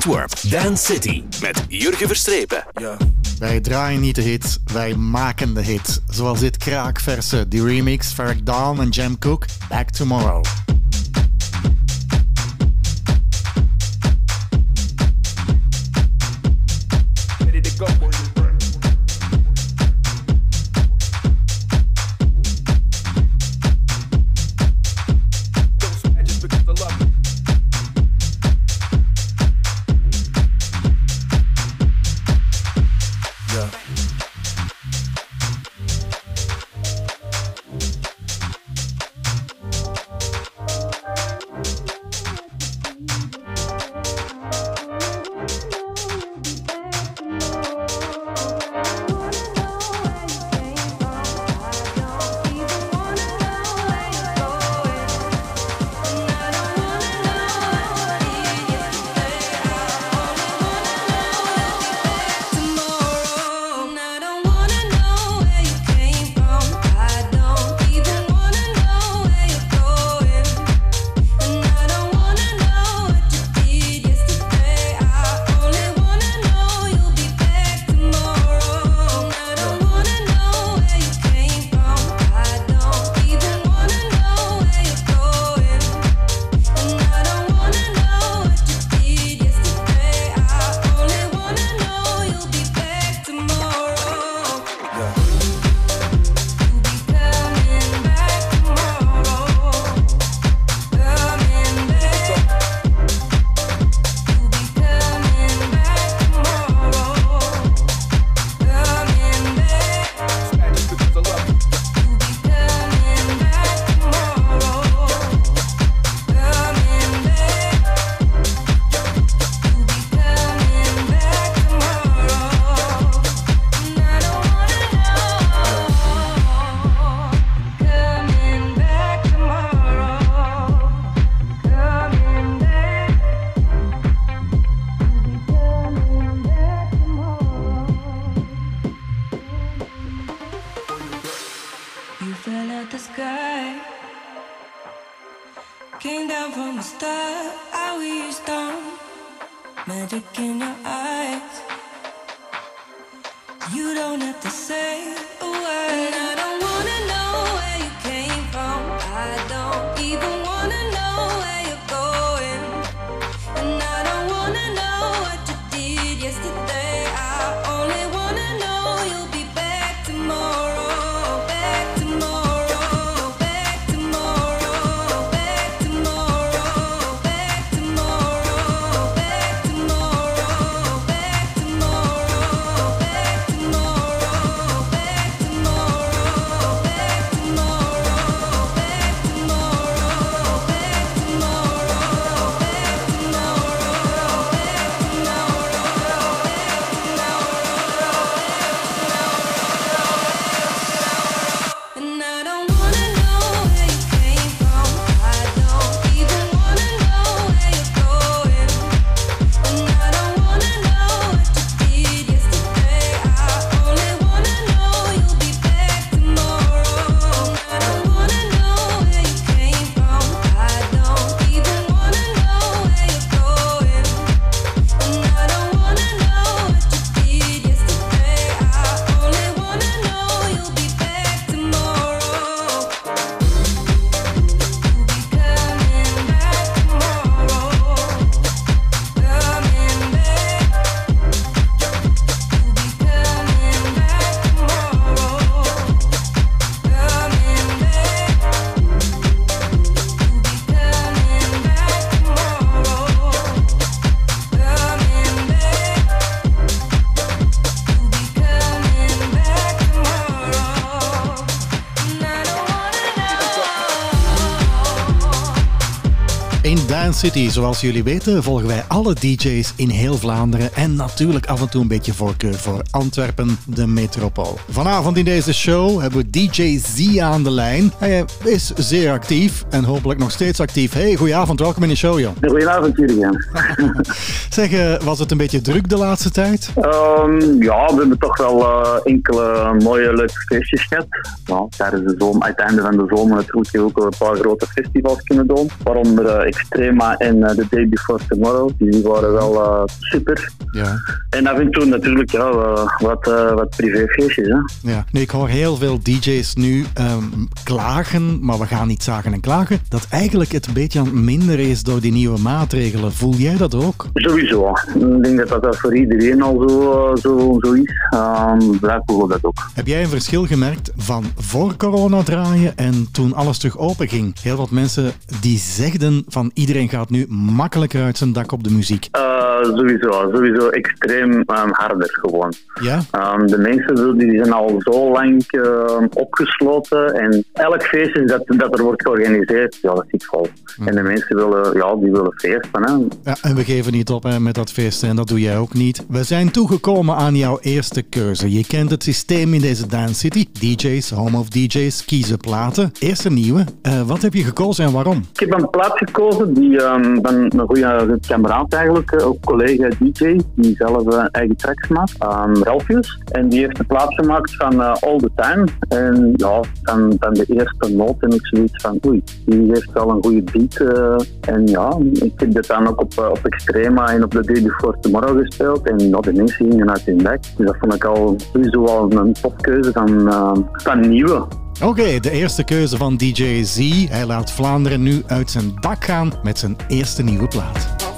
S1: Antwerp, Dance City met Jurgen Verstrepen. Ja.
S5: Wij draaien niet de hits, wij maken de hits. Zoals dit kraakverse, die remix van Dawn en Jam Cook, Back Tomorrow. City, zoals jullie weten, volgen wij alle DJ's in heel Vlaanderen en natuurlijk af en toe een beetje voorkeur voor Antwerpen, de metropool. Vanavond in deze show hebben we DJ Z aan de lijn. Hij is zeer actief en hopelijk nog steeds actief. Hey, goedenavond, welkom in de show, joh.
S14: Goedenavond, Jurgen.
S5: Zeg, eh, was het een beetje druk de laatste tijd?
S14: Ehm, ja, we hebben toch wel eh, enkele mooie leuke feestjes gehad. Ja, tijdens de zomer, aan het einde van de zomer natuurlijk ook een paar grote festivals kunnen doen. Waaronder eh, Extrema en eh, The Day Before Tomorrow. Die waren wel eh, super.
S5: Ja.
S14: En af en toe natuurlijk ja, eh, wat, wat privéfeestjes. Hè.
S5: Ja, nu, ik hoor heel veel DJ's nu ehm, klagen, maar we gaan niet zagen en klagen, dat eigenlijk het een beetje minderen is door die nieuwe maatregelen. Voel jij dat ook?
S14: Sowieso. Ik denk dat dat voor iedereen al zo, zo, zo is. Um, wij voelen dat ook.
S5: Heb jij een verschil gemerkt van voor corona draaien en toen alles terug open ging? Heel wat mensen die zegden van iedereen gaat nu makkelijker uit zijn dak op de muziek.
S14: Eh, sowieso, sowieso extreem ehm, harder gewoon.
S5: Ja?
S14: Ehm, de mensen die zijn al zo lang ehm, opgesloten en elk feestje dat, dat er wordt georganiseerd, ja, dat zit vol. En de mensen willen, ja, die willen feesten. Hè.
S5: Ja, en we geven niet op hè, met dat feesten en dat doe jij ook niet. We zijn toegekomen aan jouw eerste keuze. Je kent het systeem in deze Dance City. DJ's, home of DJ's, kiezen platen. Eerste nieuwe. Eh, wat heb je gekozen en waarom?
S14: Ik heb een plaat gekozen die ehm, van een goede kameraad eigenlijk, eh, ook collega DJ, die zelf eh, eigen tracks maakt, um, Ralfius. En die heeft een plaat gemaakt van eh, All The Time. En ja, van, van de eerste noot en ik zoiets van, oei, die heeft wel een goede beat. en ja, ik heb dat dan ook op, op Extrema en op The Day Before Tomorrow gespeeld. En ja, de mensen gingen uit hun bek. Dus dat vond ik al sowieso al een topkeuze van, van nieuwe.
S5: Oké, de eerste keuze van DJ Z. Hij laat Vlaanderen nu uit zijn dak gaan met zijn eerste nieuwe plaat.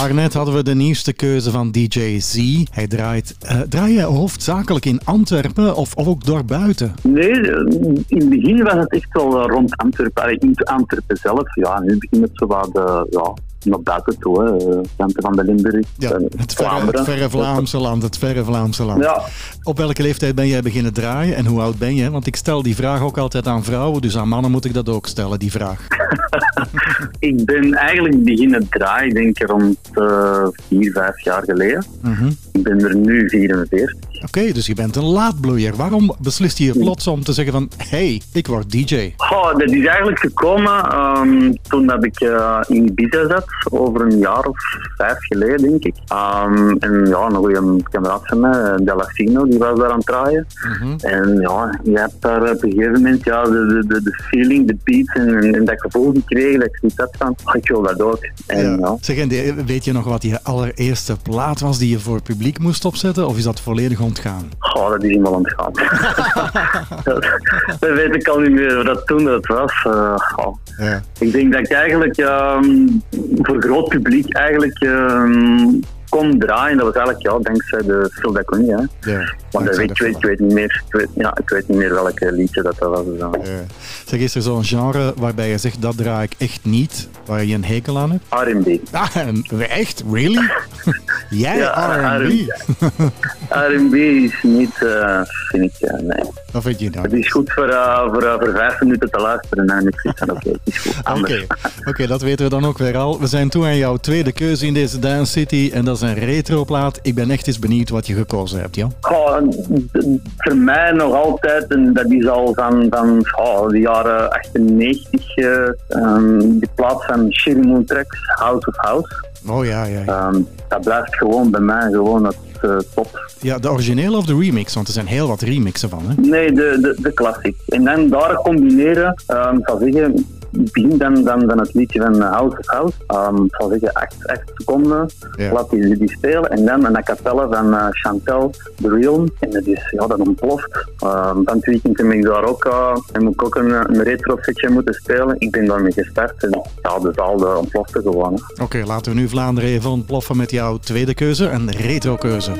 S5: Daarnet hadden we de nieuwste keuze van DJ Z. Hij draait. eh, draai je hoofdzakelijk in Antwerpen of, of ook daarbuiten?
S14: Nee, in het begin was het echt wel eh, rond Antwerpen, in Antwerpen zelf. Ja, nu begint het zo wat eh, ja, naar buiten toe, hè. eh, kanten van de Limburg,
S5: Ja,
S14: eh,
S5: het verre, het verre Vlaamse land, het verre Vlaamse land.
S14: Ja.
S5: Op welke leeftijd ben jij beginnen draaien en hoe oud ben je? Want ik stel die vraag ook altijd aan vrouwen, dus aan mannen moet ik dat ook stellen, die vraag.
S14: Ik ben eigenlijk beginnen draaien, denk ik, rond eh, vier, vijf jaar geleden.
S5: Mhm.
S14: Ik ben er nu 44.
S5: Oké, dus je bent een laadbloeier. Waarom beslist je plots om te zeggen van, hey, ik word DJ?
S14: Goh, dat is eigenlijk gekomen ehm, toen dat ik eh, in Ibiza zat, over een jaar of vijf geleden, denk ik. Ehm, en ja, een goede kameraad van mij, eh, Delafino, die was daar aan het draaien. En ja, je hebt daar op een gegeven moment ja, de, de, de, feeling, de beats en, en, dat gevoel gekregen dat ik zoiets had van, oh, ik wil dat ook. En, ja.
S5: Zeg, en die- weet je nog wat je allereerste plaat was die je voor het publiek moest opzetten? Of is dat volledig ontgaan?
S14: Goh, dat is iemand ontgaan. dat, dat weet ik al niet meer, wat dat toen dat was. Eh.
S5: Ja.
S14: Ik denk dat ik eigenlijk ehm, voor groot publiek eigenlijk Um. Kon draaien. Dat was eigenlijk ja, dankzij de Phil Daconie. Hè.
S5: Ja,
S14: Want dat weet, ik, weet, ik weet niet meer. Ik weet, ja, ik weet niet meer welk liedje dat, dat was. Dan.
S5: Zeg, is er zo'n genre waarbij je zegt, dat draai ik echt niet, waar je een hekel aan hebt?
S14: R&B.
S5: Ah, echt? Really? Jij
S14: Ja,
S5: R&B?
S14: R&B is niet, eh, vind ik, eh, nee.
S5: Wat vind je dan?
S14: Het is goed voor, eh, voor, voor vijf minuten te luisteren. En ik van oké, is goed.
S5: Oké, dat weten we dan ook weer al. We zijn toe aan jouw tweede keuze in deze Dance City en dat is een retroplaat. Ik ben echt eens benieuwd wat je gekozen hebt, Jan.
S14: Voor mij nog altijd, en dat is al van, van oh, de jaren 98, eh ehm, de plaats van Sherry Moon Tracks, House of House.
S5: Oh ja, ja. Ja,
S14: Ehm, dat blijft gewoon bij mij gewoon het eh, top.
S5: ja de originele of de remix? Want er zijn heel wat remixen van, hè?
S14: Nee, de, de, de classic. En dan daar combineren, ik zal zeggen, begin dan, dan, dan het liedje van House of House. Ehm, ik zal zeggen, 8, seconden,
S5: Ja.
S14: laat die, die spelen. En dan een a cappella van eh, Chantel, The Real. En dat is, ja, dat ontploft. Ehm, van het weekend heb ik daar ook, eh, heb ik ook een, een retro setje moeten spelen. Ik ben daarmee gestart en ja, de zaal eh, ontplofte gewoon.
S5: Oké, laten we nu Vlaanderen even ontploffen met jouw tweede keuze, een retro keuze.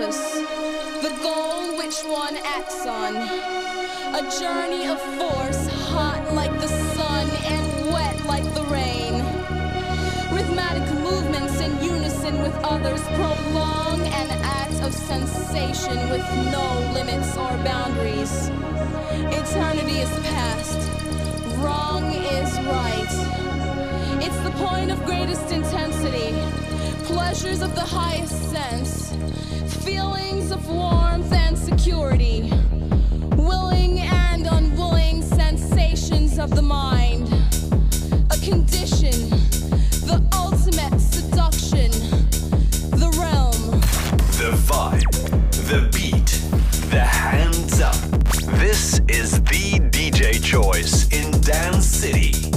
S15: Purpose, the goal which one acts on. A journey of force, hot like the sun and wet like the rain. Rhythmic movements in unison with others prolong an act of sensation with no limits or boundaries. Eternity is past, wrong is right. It's the point of greatest intensity, pleasures of the highest sense, feelings of warmth and security, willing and unwilling sensations of the mind, a condition, the ultimate seduction, the realm.
S1: The vibe, the beat, the hands up. This is the DJ choice in Dance City.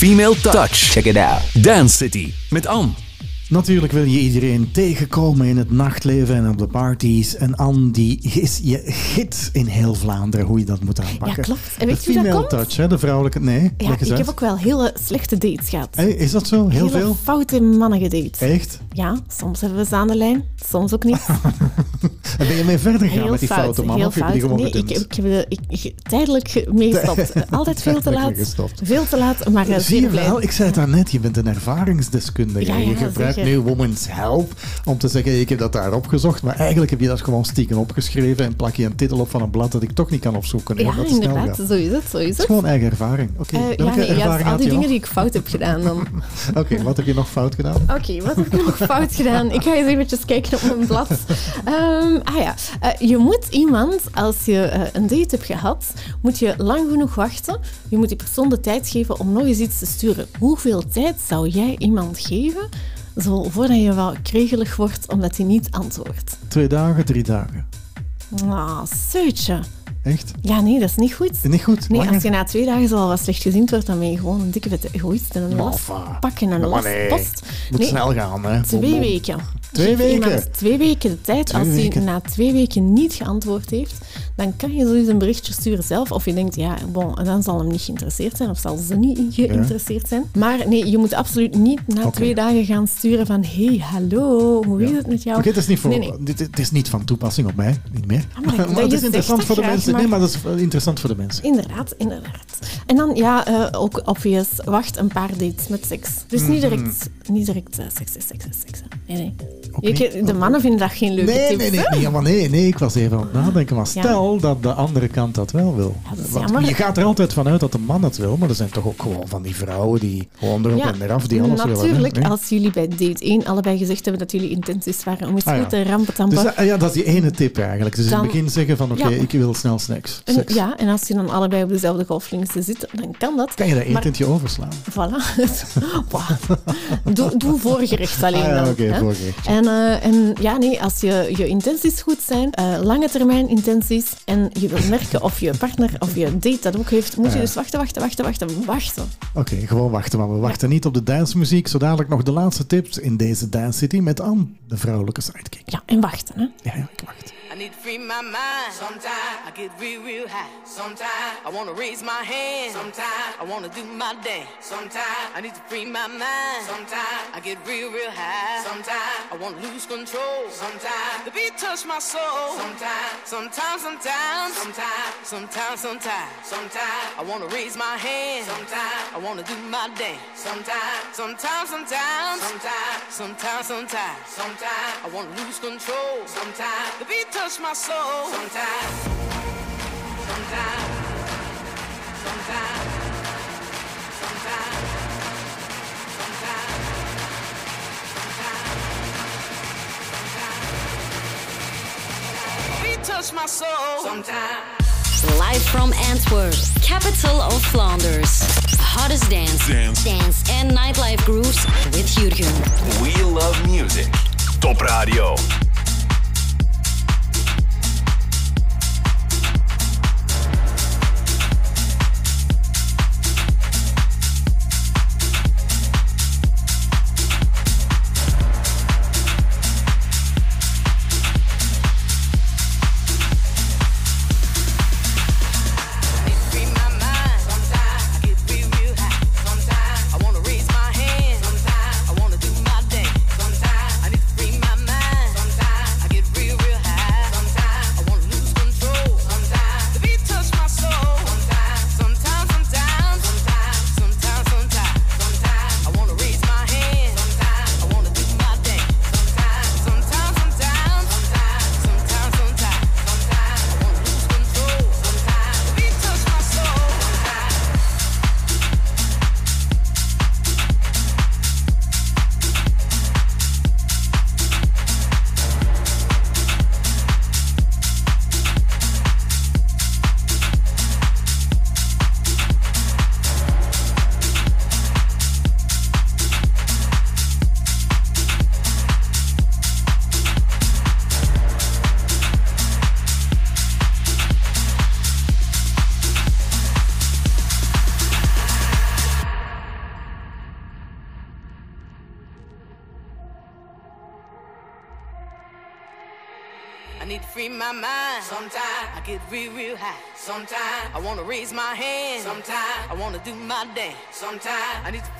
S1: Female Touch. Check it out. Dance City met Anne.
S5: Natuurlijk wil je iedereen tegenkomen in het nachtleven en op de parties. En Anne, die is je gids in heel Vlaanderen hoe je dat moet aanpakken.
S3: Ja, klopt. En weet je hoe dat komt?
S5: touch, hè, de vrouwelijke... Nee,
S3: Ja, ik heb ook wel hele slechte dates gehad.
S5: Hey, is dat zo? Heel
S3: hele
S5: veel?
S3: foute mannen gedate.
S5: Echt?
S3: Ja, soms hebben we ze aan de lijn, soms ook niet.
S5: En ben je mee verder gegaan met die
S3: fout,
S5: foute man?
S3: heel
S5: Of heb je die gewoon
S3: Nee, ik,
S5: gedumpt?
S3: ik heb de, ik, ik- tijdelijk ge- mee gestopt. Altijd veel te laat. Veel te laat, maar eh,
S5: Zie je
S3: blij.
S5: wel, ik zei het daarnet, je bent een ervaringsdeskundige.
S3: Ja,
S5: je
S3: ja,
S5: gebruikt
S3: zeker.
S5: nu Women's Help om te zeggen, ik heb dat daar opgezocht. Maar eigenlijk heb je dat gewoon stiekem opgeschreven en plak je een titel op van een blad dat ik toch niet kan opzoeken.
S3: Ja,
S5: snel
S3: inderdaad, zo is het. Zo is
S5: Het is gewoon eigen ervaring. Oké,
S3: Eh,
S5: welke
S3: nee, ja,
S5: ervaring
S3: al die
S5: je
S3: dingen
S5: nog?
S3: die ik fout heb gedaan dan.
S5: Oké, wat heb je nog fout gedaan?
S3: Oké, wat heb ik nog fout gedaan? Ik ga eens eventjes kijken op mijn blad. Ehm, ah ja, Eh, je moet iemand, als je eh, een date hebt gehad, moet je lang genoeg wachten. Je moet die persoon de tijd geven om nog eens iets te sturen. Hoeveel tijd zou jij iemand geven, zo voordat je wel kregelig wordt omdat hij niet antwoordt?
S5: Twee dagen, drie dagen.
S3: Ah, zeutje.
S5: Echt?
S3: Ja, nee, dat is niet goed.
S5: Niet goed?
S3: Nee,
S5: Langer?
S3: als je na twee dagen al wat slecht gezien wordt, dan ben je gewoon een dikke vette egoïst en een last pakken en een last
S5: nee,
S3: post.
S5: moet
S3: Nee,
S5: snel gaan, hè.
S3: Twee weken.
S5: Twee weken?
S3: twee weken de tijd.
S5: Twee
S3: Als hij na twee weken niet geantwoord heeft, dan kan je zoiets een berichtje sturen zelf. Of je denkt, ja, bon, dan zal hem niet geïnteresseerd zijn. Of zal ze niet geïnteresseerd zijn. Maar nee, je moet absoluut niet na twee dagen gaan sturen van hey, hallo, hoe is het met jou?
S5: Oké, het is niet voor,
S3: Nee, nee.
S5: Dit, is niet van toepassing op mij, niet meer.
S3: maar dat-
S5: maar het is interessant voor de mensen.
S3: graag,
S5: Nee,
S3: maar-
S5: maar dat is interessant voor de mensen.
S3: Inderdaad, inderdaad. En dan, ja, eh, ook obvious, wacht een paar dates met seks. Dus niet
S5: Mhm.
S3: direct, niet direct eh, seks, is seks, is seks. hè. Nee, nee.
S5: Ook
S3: Je-
S5: niet?
S3: de mannen vinden dat geen leuke
S5: Nee,
S3: tips.
S5: nee, nee, nee, ja, maar nee, nee, ik was even aan het nadenken. Maar
S3: Ja.
S5: stel dat de andere kant dat wel wil.
S3: dat
S5: Want je gaat er altijd vanuit dat de man het wil, maar er zijn toch ook gewoon van die vrouwen die gewoon erop en eraf, die alles willen.
S3: natuurlijk. Als jullie bij date 1 allebei gezegd hebben dat jullie intenties waren om eens
S5: Ah,
S3: te rampetampen.
S5: Dus dat, ja, dat is die ene tip eigenlijk. Dus in
S3: Dan-
S5: het begin zeggen van oké, ik wil snel snacks.
S3: en, ja, en als je dan allebei op dezelfde golflengte zit, dan kan dat.
S5: Kan je dat etentje overslaan?
S3: Voilà. Doe, doe voorgerecht alleen
S5: Ah, ja,
S3: dan.
S5: oké,
S3: hè.
S5: voorgerecht.
S3: En, eh, en ja, nee, als je, je intenties goed zijn, eh, lange termijn intenties, en je wilt merken of je partner of je date dat ook heeft, moet je dus wachten, wachten, wachten, wachten, wachten.
S5: Oké, gewoon wachten. Maar we wachten niet op de dancemuziek. Zo dadelijk nog de laatste tips in deze Dance City met Anne, de vrouwelijke sidekick.
S3: Ja, en wachten. Hè.
S5: Ja, ja, ik wacht.
S16: I need to free my mind. Sometimes I get real, real high. Sometimes I wanna raise my hand. Sometimes I wanna do my dance. Sometimes I need to free my mind. Sometimes I get real, real high. Sometimes I wanna lose control. Sometimes the beat touch my soul. Sometimes, sometimes, sometimes, sometimes, sometimes, sometimes, sometimes I wanna raise my hand. Sometimes I wanna do my dance. Sometimes, sometimes, sometimes, sometimes, sometimes, sometimes, sometimes I wanna lose control. Sometimes the beat touch my soul. Sometimes, sometimes, sometimes, sometimes, sometimes. Beat touch my soul. Sometimes.
S7: Live from Antwerp, capital of Flanders. The hottest dance, dance, and nightlife grooves with Jurgen.
S1: We love music. Top Radio.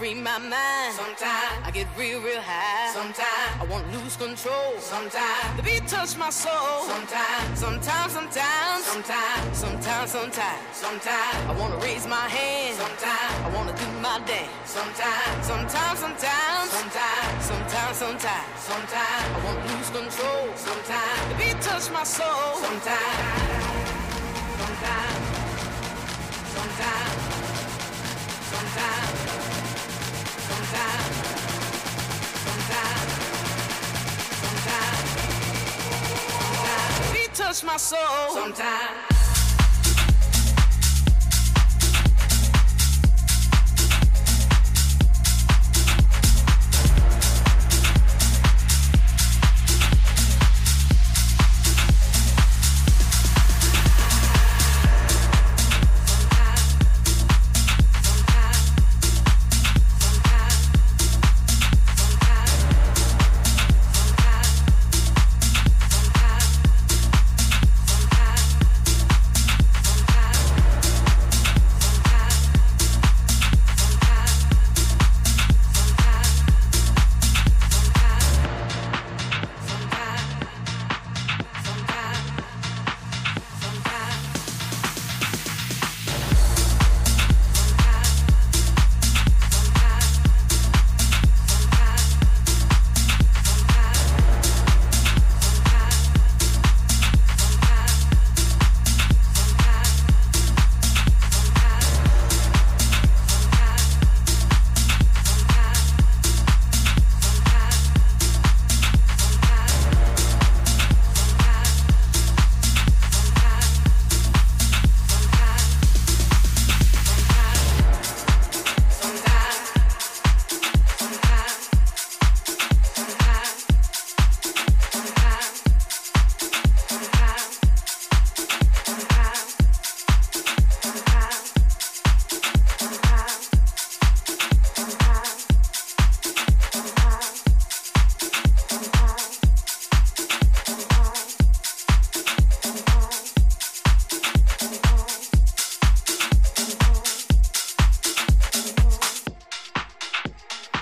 S16: Free my mind. Sometimes I get real, real high. Sometimes I wanna lose control. Sometimes the beat touch my soul. Sometimes, sometimes, sometimes, sometimes, sometimes, sometimes, sometimes I wanna raise my hand. Sometimes I wanna do my dance. Sometimes, sometimes, sometimes, sometimes, sometimes, sometimes, sometimes I wanna lose control. Sometimes the beat touch my soul. Sometimes, touch my soul. Sometimes.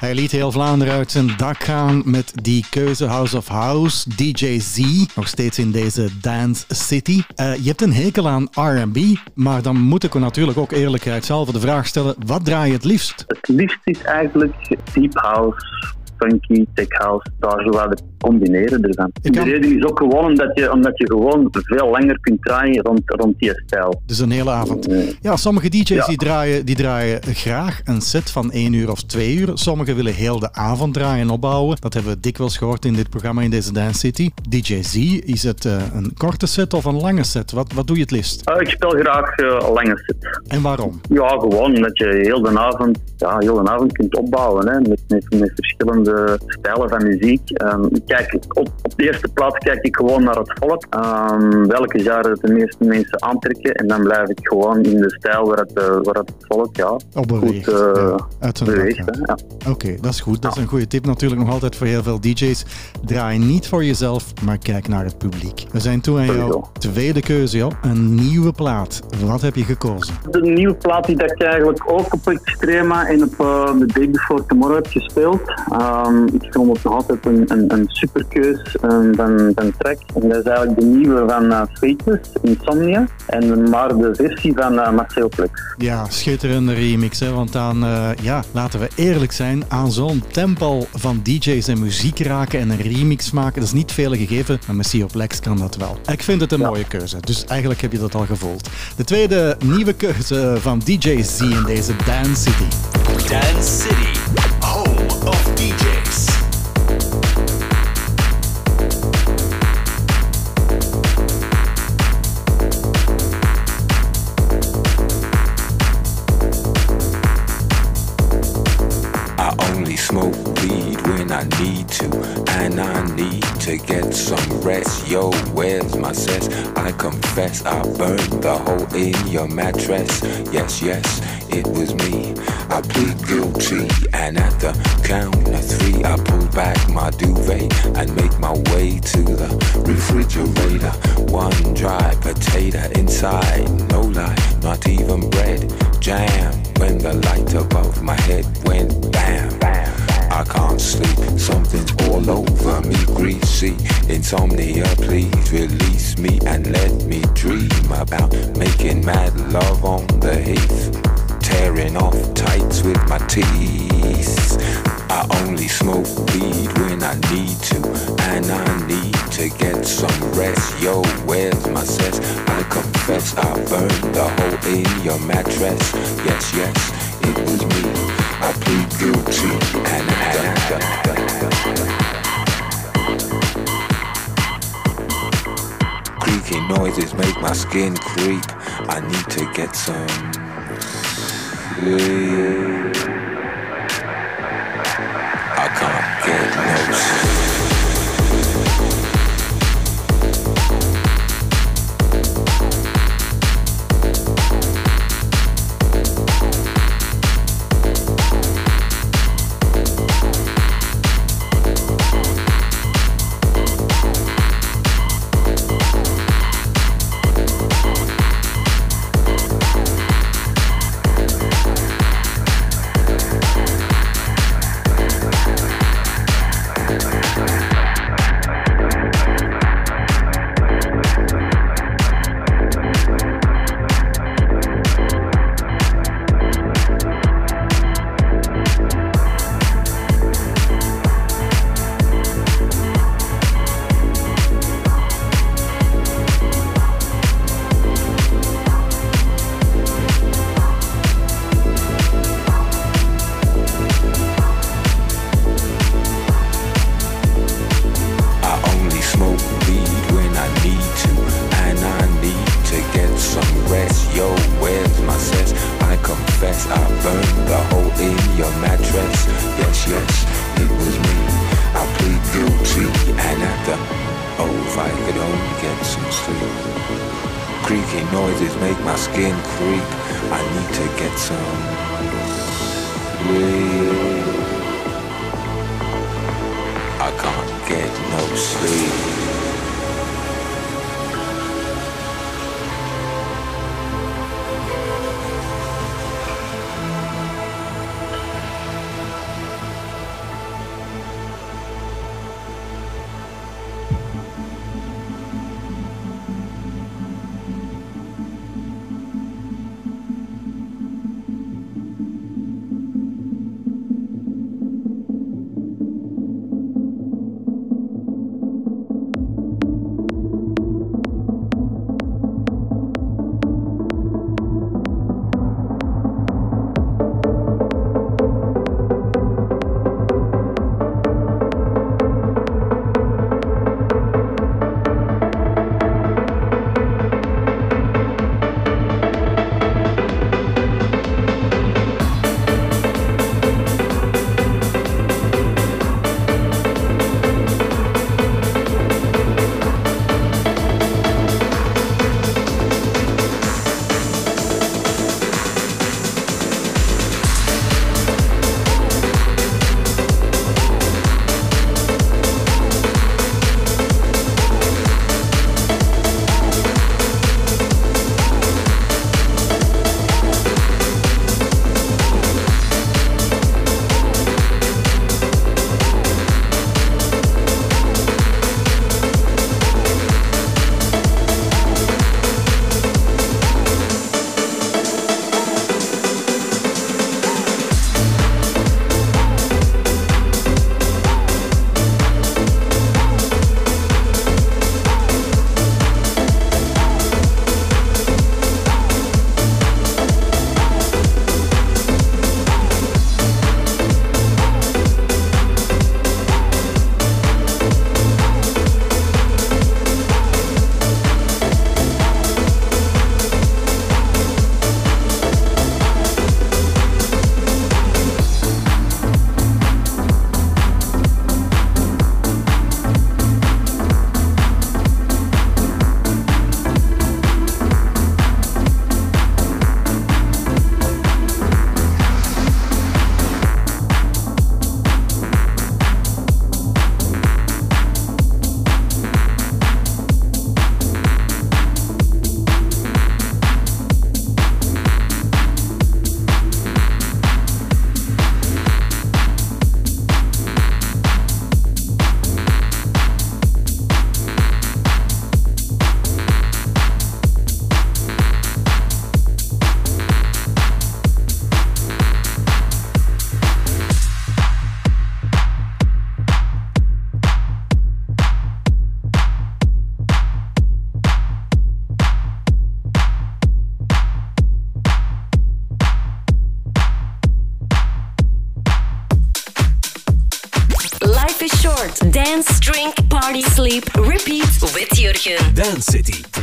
S5: Hij liet heel Vlaanderen uit zijn dak gaan met die keuze House of House, DJ Z, nog steeds in deze Dance City. Eh, je hebt een hekel aan R&B, maar dan moet ik natuurlijk ook eerlijkheidshalve de vraag stellen, wat draai je het liefst?
S14: Het liefst is eigenlijk deep house, funky, tech house, daar wat het combineren ervan. De reden is ook gewoon omdat je, omdat je gewoon veel langer kunt draaien rond, rond die stijl.
S5: Dus een hele avond. Ja, sommige DJ's Die, draaien, die draaien graag een set van één uur of twee uur. Sommigen willen heel de avond draaien en opbouwen. Dat hebben we dikwijls gehoord in dit programma in deze Dance City. DJ Z, is het eh, een korte set of een lange set? Wat, wat doe je het liefst?
S14: Uh, ik speel graag eh, een lange set.
S5: En waarom?
S14: Ja, gewoon omdat je heel de avond, ja, heel de avond kunt opbouwen hè, met, met, met verschillende stijlen van muziek. Kijk, op, op de eerste plaats kijk ik gewoon naar het volk. Ehm, welke jaren de meeste mensen aantrekken. En dan blijf ik gewoon in de stijl waar het, eh, waar het volk ja,
S5: Op beweegt.
S14: goed eh,
S5: ja, uit zijn
S14: beweegt. hè, ja.
S5: Oké, dat is goed. Dat is een goede tip natuurlijk nog altijd voor heel veel DJ's. Draai niet voor jezelf, maar kijk naar het publiek. We zijn toe aan jouw tweede keuze, joh. Een nieuwe plaat. Wat heb je gekozen?
S14: De nieuwe plaat die dat ik eigenlijk ook op Extrema en op eh, The Day Before Tomorrow heb gespeeld. Ehm, ik vond het nog altijd een, een, een superkeus um, van, van track. En dat is eigenlijk de nieuwe van uh, Insomnia. En maar de versie van uh, Marcel Plex.
S5: Ja, schitterende remix. Hè? Want aan, eh, ja, laten we eerlijk zijn, aan zo'n tempel van DJ's en muziek raken en een remix maken, dat is niet veel gegeven. Maar met Plex kan dat wel. Ik vind het een mooie keuze. Dus eigenlijk heb je dat al gevolgd. De tweede nieuwe keuze van DJ Z in deze Dance City.
S1: Dance City, home of DJs.
S17: To, and I need to get some rest. Yo, where's my cess? I confess I burned the hole in your mattress. Yes, yes, it was me. I plead guilty, and at the count of three, I pull back my duvet and make my way to the refrigerator. One dry potato inside, no lie, not even bread. Jam when the light above my head went bam. bam. I can't sleep, something's all over me, greasy. Insomnia, please release me and let me dream about making mad love on the heath. Tearing off tights with my teeth. I only smoke weed when I need to, and I need to get some rest. Yo, where's my cess? I confess I burned the hole in your mattress. Yes, yes, it was me. Noises make my skin creep. I need to get some.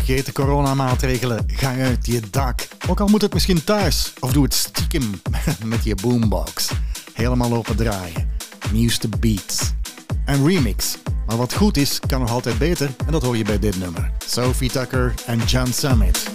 S5: Vergeet de coronamaatregelen. Ga uit je dak. Ook al moet het misschien thuis. Of doe het stiekem met je boombox. Helemaal open draaien. Nieuwste beats. En remix. Maar wat goed is, kan nog altijd beter. En dat hoor je bij dit nummer. Sophie Tucker en John Summit.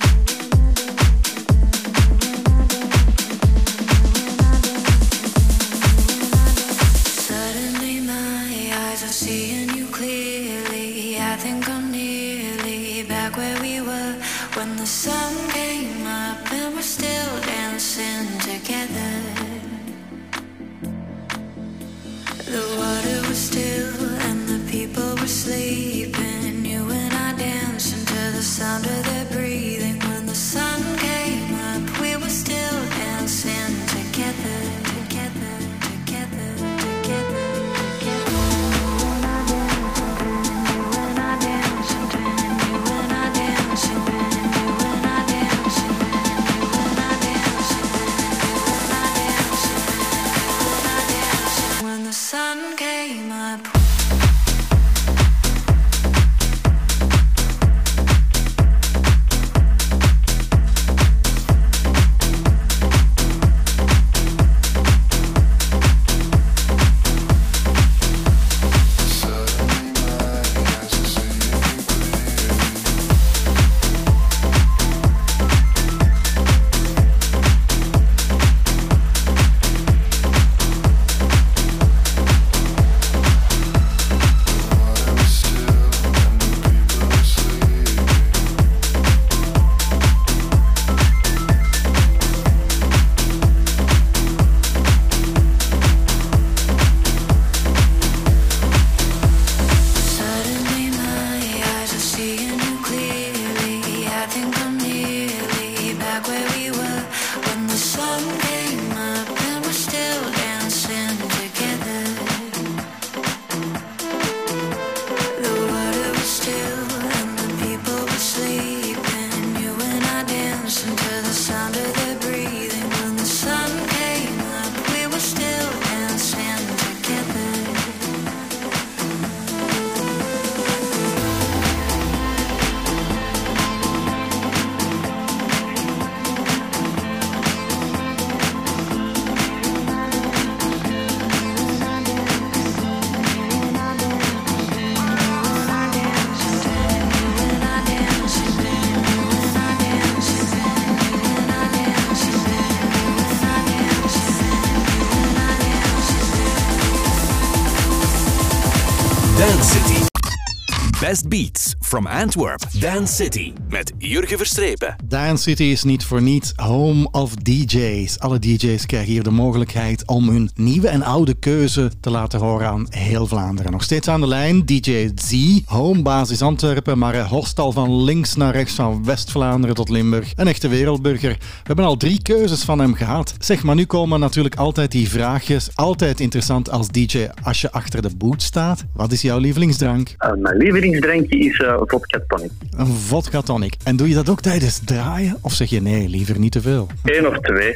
S1: From Antwerp. Dance City met Jurgen Verstrepen.
S5: Dance City is niet voor niets home of DJ's. Alle DJ's krijgen hier de mogelijkheid om hun nieuwe en oude keuze te laten horen aan heel Vlaanderen. Nog steeds aan de lijn, DJ Z, homebasis Antwerpen, maar hij horst al van links naar rechts, van West-Vlaanderen tot Limburg. Een echte wereldburger. We hebben al drie keuzes van hem gehad. Zeg, maar nu komen natuurlijk altijd die vraagjes. Altijd interessant als DJ als je achter de boot staat. Wat is jouw lievelingsdrank?
S14: Eh, mijn lievelingsdrankje is eh, vodka tonic.
S5: Een vodka tonic. En doe je dat ook tijdens draaien? Of zeg je nee, liever niet te veel?
S14: Eén of twee.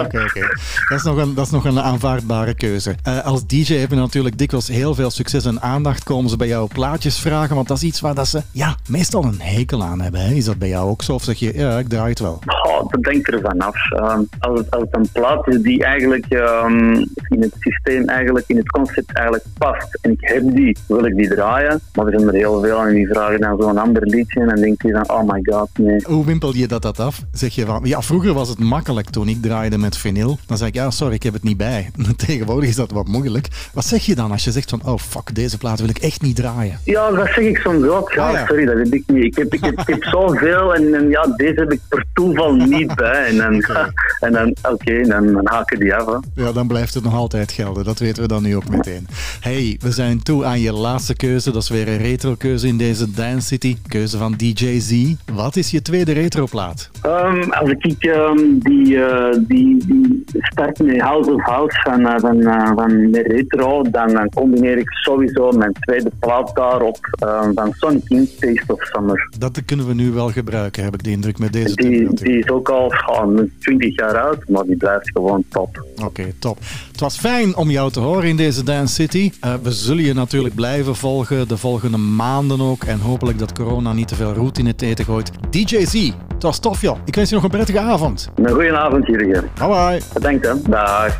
S5: Oké, oké. Dat is nog een- Dat is nog een aanvaardbare keuze. Eh, als DJ hebben we natuurlijk dikwijls heel veel succes en aandacht. Komen ze bij jou plaatjes vragen? Want dat is iets waar dat ze ja, meestal een hekel aan hebben. Hè? Is dat bij jou ook zo? Of zeg je, ja, ik draai het wel?
S14: Oh, dat denk ik ervan af. Ehm, als, het, als het een plaat is die eigenlijk ehm, in het systeem, eigenlijk in het concept eigenlijk past en ik heb die, wil ik die draaien. Maar er zijn er heel veel en die vragen dan zo'n ander liedje en dan denk je van, oh my god, nee.
S5: Hoe wimpel je dat, dat af? Zeg je van, ja, vroeger was het makkelijk toen ik draaide met vinyl. Dan zei ik, ja, sorry, ik heb het niet bij. Tegenwoordig is dat wat moeilijk. Wat zeg je dan als je zegt van, oh fuck, deze plaat wil ik echt niet draaien?
S14: Ja, dat zeg ik soms ook. Ja,
S5: Ah, ja.
S14: sorry, dat heb ik niet. Ik heb, ik heb, ik heb zoveel en, en ja, deze heb ik per toeval niet bij. En dan, en dan oké, dan, dan haak ik die af. Hè.
S5: Ja, dan blijft het nog altijd gelden. Dat weten we dan nu ook meteen. Hey, we zijn toe aan je laatste keuze. Dat is weer een retro-keuze in deze Dance City. Keuze van DJ Z. Wat is je tweede retroplaat?
S14: Um, als ik um, die, eh, die, die start met House of House van, uh, van, eh, van retro, dan, combineer ik sowieso mijn tweede plaat daarop ehm, van Sonic Taste of Summer.
S5: Dat kunnen we nu wel gebruiken, heb ik de indruk met deze
S14: die, die is ook al gewoon 20 jaar oud, maar die blijft gewoon top.
S5: Oké, top. Het was fijn om jou te horen in deze Dance City. we zullen je natuurlijk blijven volgen de volgende maanden ook en hopelijk dat corona niet te veel routine eten. DJ Z, dat was tof joh. Ik wens je nog een prettige avond.
S14: Een goeie avond, Jurgen.
S5: Bye bye.
S14: Bedankt hè. Dag.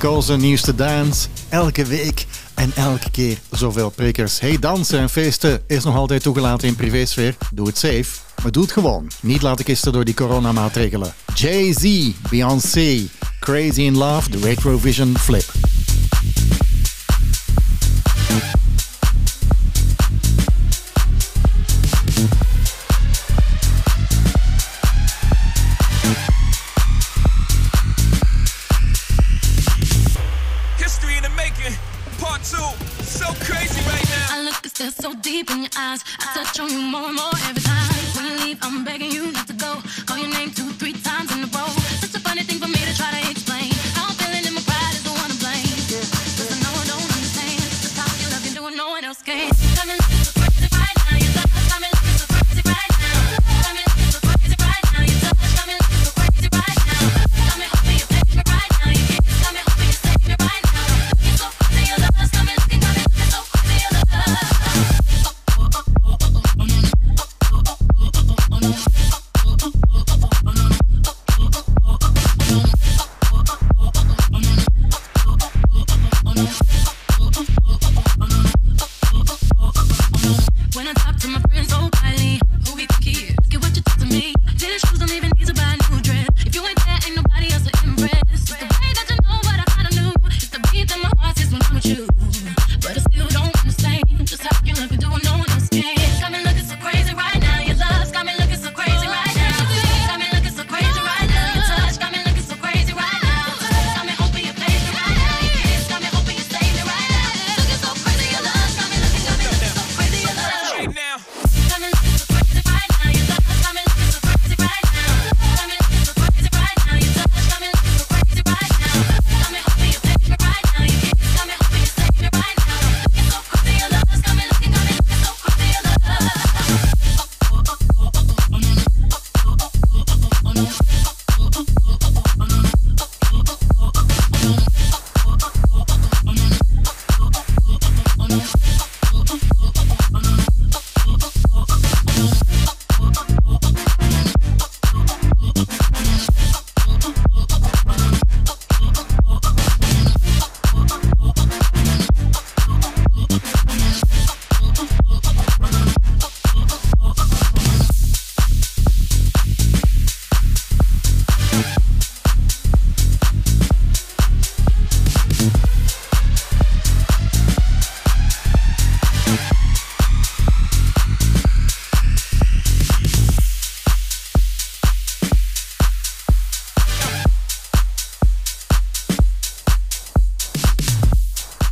S5: Cause, nieuwste dance. Elke week en elke keer zoveel prikkers. Hey, dansen en feesten is nog altijd toegelaten in privésfeer. Doe het safe, maar doe het gewoon. Niet laten kisten door die coronamaatregelen. Jay-Z, Beyoncé, Crazy in Love, de Retrovision Flip.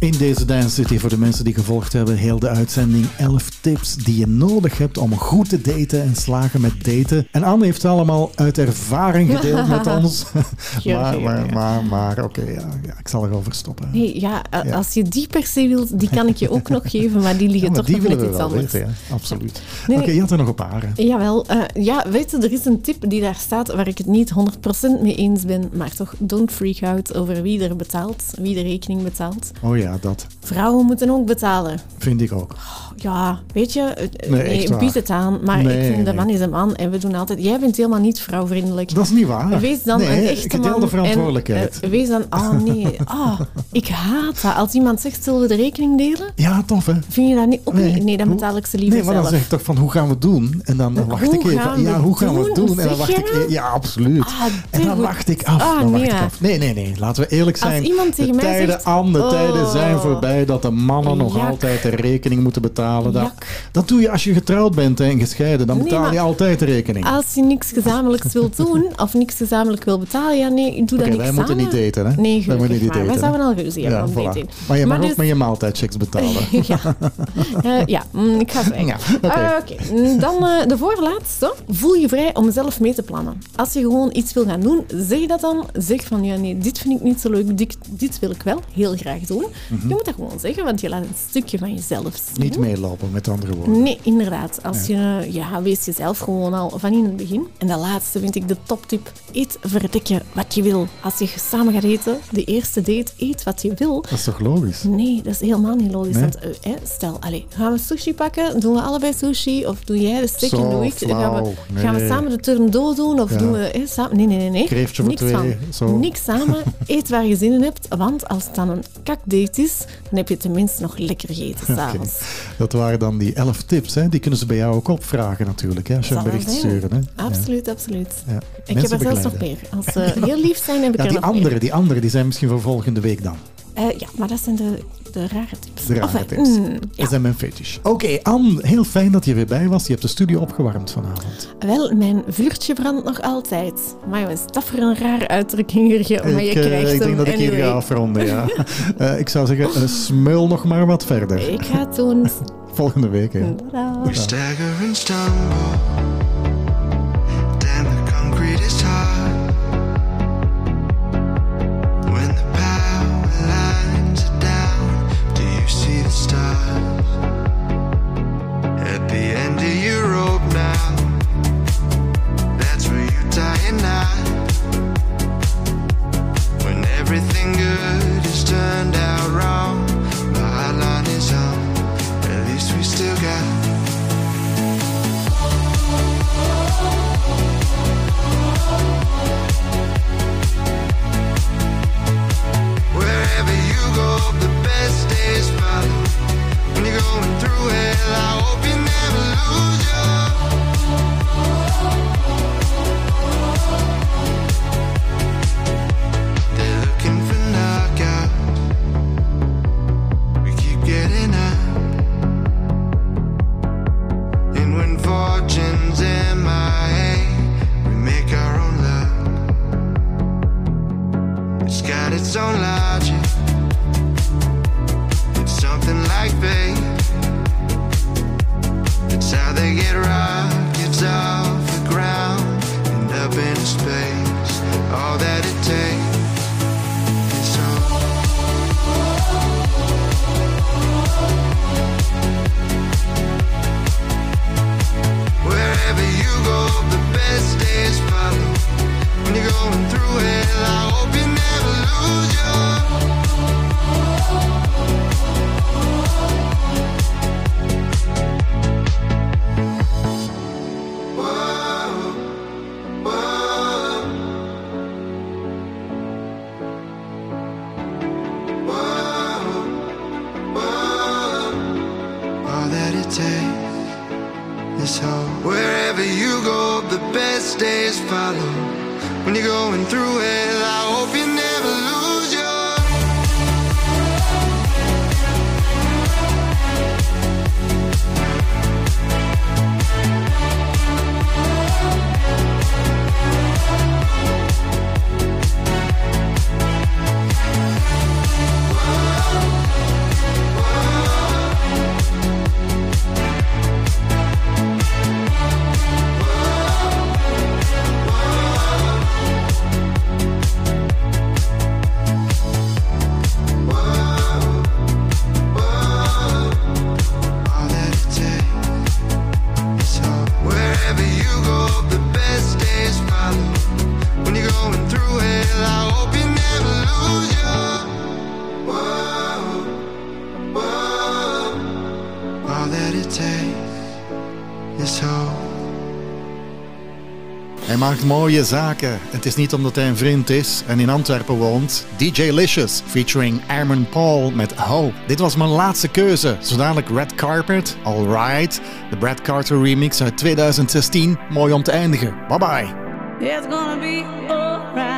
S18: In
S5: deze Dance City, voor de mensen die gevolgd hebben, heel de uitzending 11 tips die je nodig hebt om goed te daten en slagen met daten. En Anne heeft ze allemaal uit ervaring gedeeld met ons. Maar, maar, maar, maar oké, ja, ja, ik zal erover stoppen.
S3: Nee, ja, als je die per se wilt, die kan ik je ook nog geven, maar die liggen
S5: Ja, maar
S3: toch
S5: die
S3: nog net iets anders.
S5: weten, absoluut.
S3: Nee,
S5: Oké, je had er nog een paar. hè?
S3: Jawel, eh, ja, weet je, er is een tip die daar staat waar ik het niet 100% mee eens ben, maar toch, don't freak out over wie er betaalt, wie de rekening betaalt.
S5: Oh ja, dat
S3: Vrouwen moeten ook betalen.
S5: vind ik ook.
S3: Ja, weet je, eh,
S5: Nee,
S3: bied het aan, maar
S5: Nee,
S3: ik vind de man is een man en we doen altijd... Jij bent helemaal niet vrouwvriendelijk.
S5: Dat is niet waar.
S3: Wees dan
S5: Nee,
S3: een echte man.
S5: verantwoordelijkheid.
S3: En, eh, wees dan... Oh nee, ah, ik haat dat. Als iemand zegt, zullen we de rekening delen?
S5: Ja, tof hè?
S3: Vind je dat niet? Ook
S5: Nee.
S3: niet? Nee, dan betaal ik ze liever
S5: Nee, maar dan
S3: zelf.
S5: zeg ik toch van hoe gaan we het doen? En dan, dan wacht ik even. ja, hoe gaan we het
S3: doen?
S5: En dan wacht ik. Ja, absoluut.
S3: Ah,
S5: en dan wacht ik af.
S3: Ah,
S5: dan wacht
S3: nee.
S5: ik af. Nee, nee, nee. Laten we eerlijk
S3: Als
S5: zijn.
S3: iemand tegen
S5: de
S3: mij
S5: tijden
S3: zegt,
S5: aan, de tijden zijn
S3: oh.
S5: voorbij dat de mannen nog altijd de rekening moeten betalen. Dat, dat doe je als je getrouwd bent en gescheiden. Dan
S3: Nee,
S5: betaal je altijd de rekening.
S3: Als je niks gezamenlijks wilt doen, of niks gezamenlijk wil betalen, ja nee, doe dat
S5: Oké,
S3: niet
S5: wij
S3: samen.
S5: moeten niet daten, hè?
S3: Nee,
S5: Wij moeten niet
S3: maar. Wij zouden al ruzie hebben om
S5: voilà. Maar je mag
S3: Maar
S5: ook
S3: dus-
S5: met je maaltijdchecks betalen.
S3: ja. Eh, ja, mm, ik ga zwijgen.
S5: Ja, oké.
S3: Eh. Mm, Dan eh, de voorlaatste. Voel je vrij om zelf mee te plannen. Als je gewoon iets wil gaan doen, zeg dat dan. Zeg van, ja nee, dit vind ik niet zo leuk, dit, dit wil ik wel heel graag doen.
S5: Mhm.
S3: Je moet dat gewoon zeggen, want je laat een stukje van jezelf zien.
S5: Niet meelopen, met andere woorden.
S3: Nee, inderdaad. Als je, ja, wees jezelf gewoon al van in het begin. En de laatste vind ik de toptip. Eet verdekken wat je wil. Als je samen gaat eten, de eerste date, eet wat je wil.
S5: Dat is toch logisch?
S3: Nee, dat is helemaal niet logisch.
S5: Nee?
S3: Want, eh, stel, allez, gaan we sushi pakken? Doen we allebei sushi? Of doe jij de steak en doe ik? Gaan we, gaan samen de turndo doen? Of
S5: Ja.
S3: doen we samen... Nee, nee, nee. nee.
S5: Kreeftje
S3: Niks
S5: twee,
S3: van.
S5: zo.
S3: Niks samen. Eet waar je zin in hebt. Want als het dan een kakdate is, dan heb je tenminste nog lekker gegeten s'avonds.
S5: Dat waren dan die elf tips. Hè? Die kunnen ze bij jou ook opvragen natuurlijk. Hè? Als je een bericht sturen. Hè?
S3: Absoluut, absoluut.
S5: Ja.
S3: Ik heb er zelfs nog meer. Als ze heel lief zijn, heb ik
S5: Ja,
S3: er
S5: die
S3: nog
S5: andere,
S3: meer.
S5: die andere die zijn misschien voor volgende week dan.
S3: Eh, ja, maar dat zijn de, de rare tips.
S5: De rare
S3: Enfin,
S5: tips.
S3: mm,
S5: Dat zijn mijn fetish. Oké, Anne, heel fijn dat je weer bij was. Je hebt de studio opgewarmd vanavond.
S3: Wel, mijn vuurtje brandt nog altijd. Maar is dat voor een raar uitdrukking, Jurgen? Maar je
S5: ik, eh,
S3: krijgt
S5: ik denk
S3: hem
S5: dat ik hier ga afronden, ja. Eh, ik zou zeggen, eh, smul nog maar wat verder.
S3: Ik ga het doen.
S5: Volgende week, hè.
S19: We stagger and stumble. through hell. I hope you never lose.
S5: Maakt mooie zaken. Het is niet omdat hij een vriend is en in Antwerpen woont. DJ Licious featuring Armin Paul met Ho. Dit was mijn laatste keuze. Zo dadelijk Red Carpet, Alright. De Brad Carter remix uit 2016. Mooi om te eindigen. Bye bye.
S16: It's gonna be. Oh my.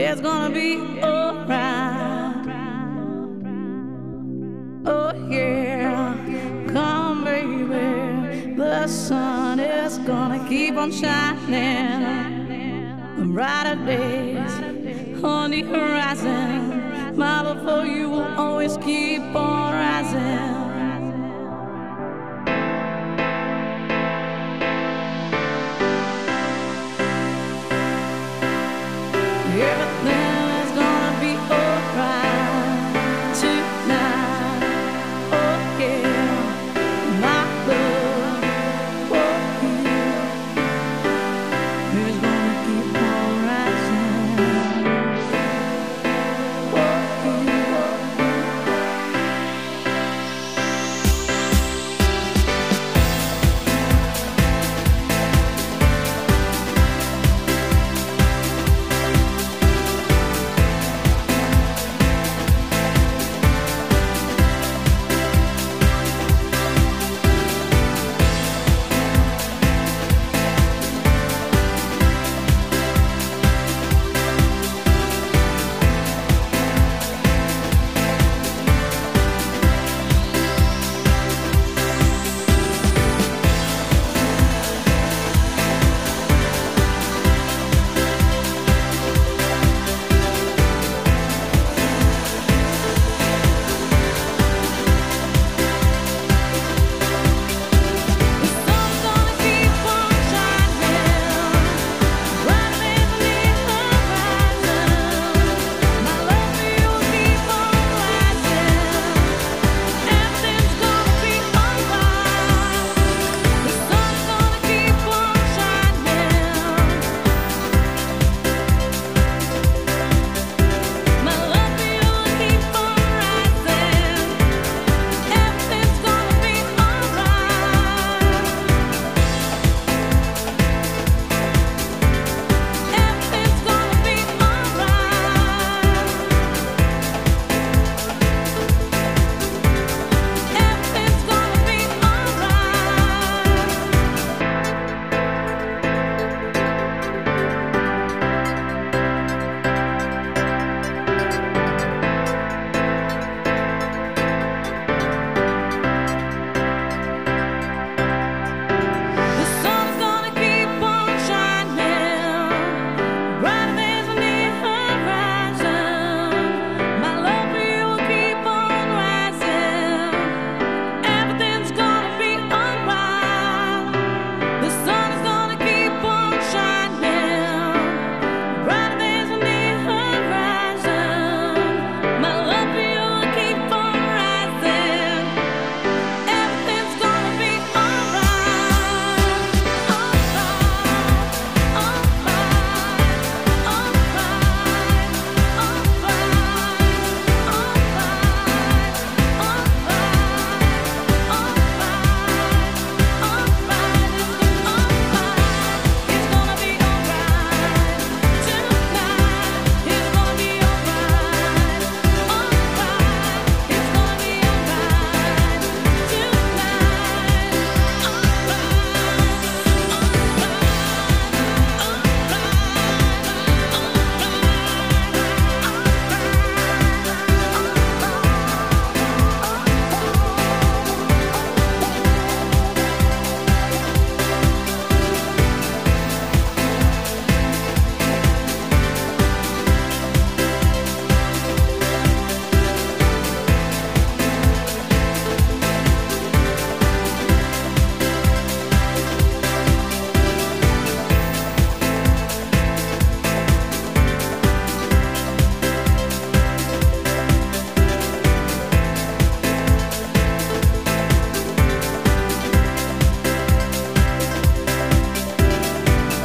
S16: It's gonna be. On shining. Brighter days on the horizon. My love for you will always keep on.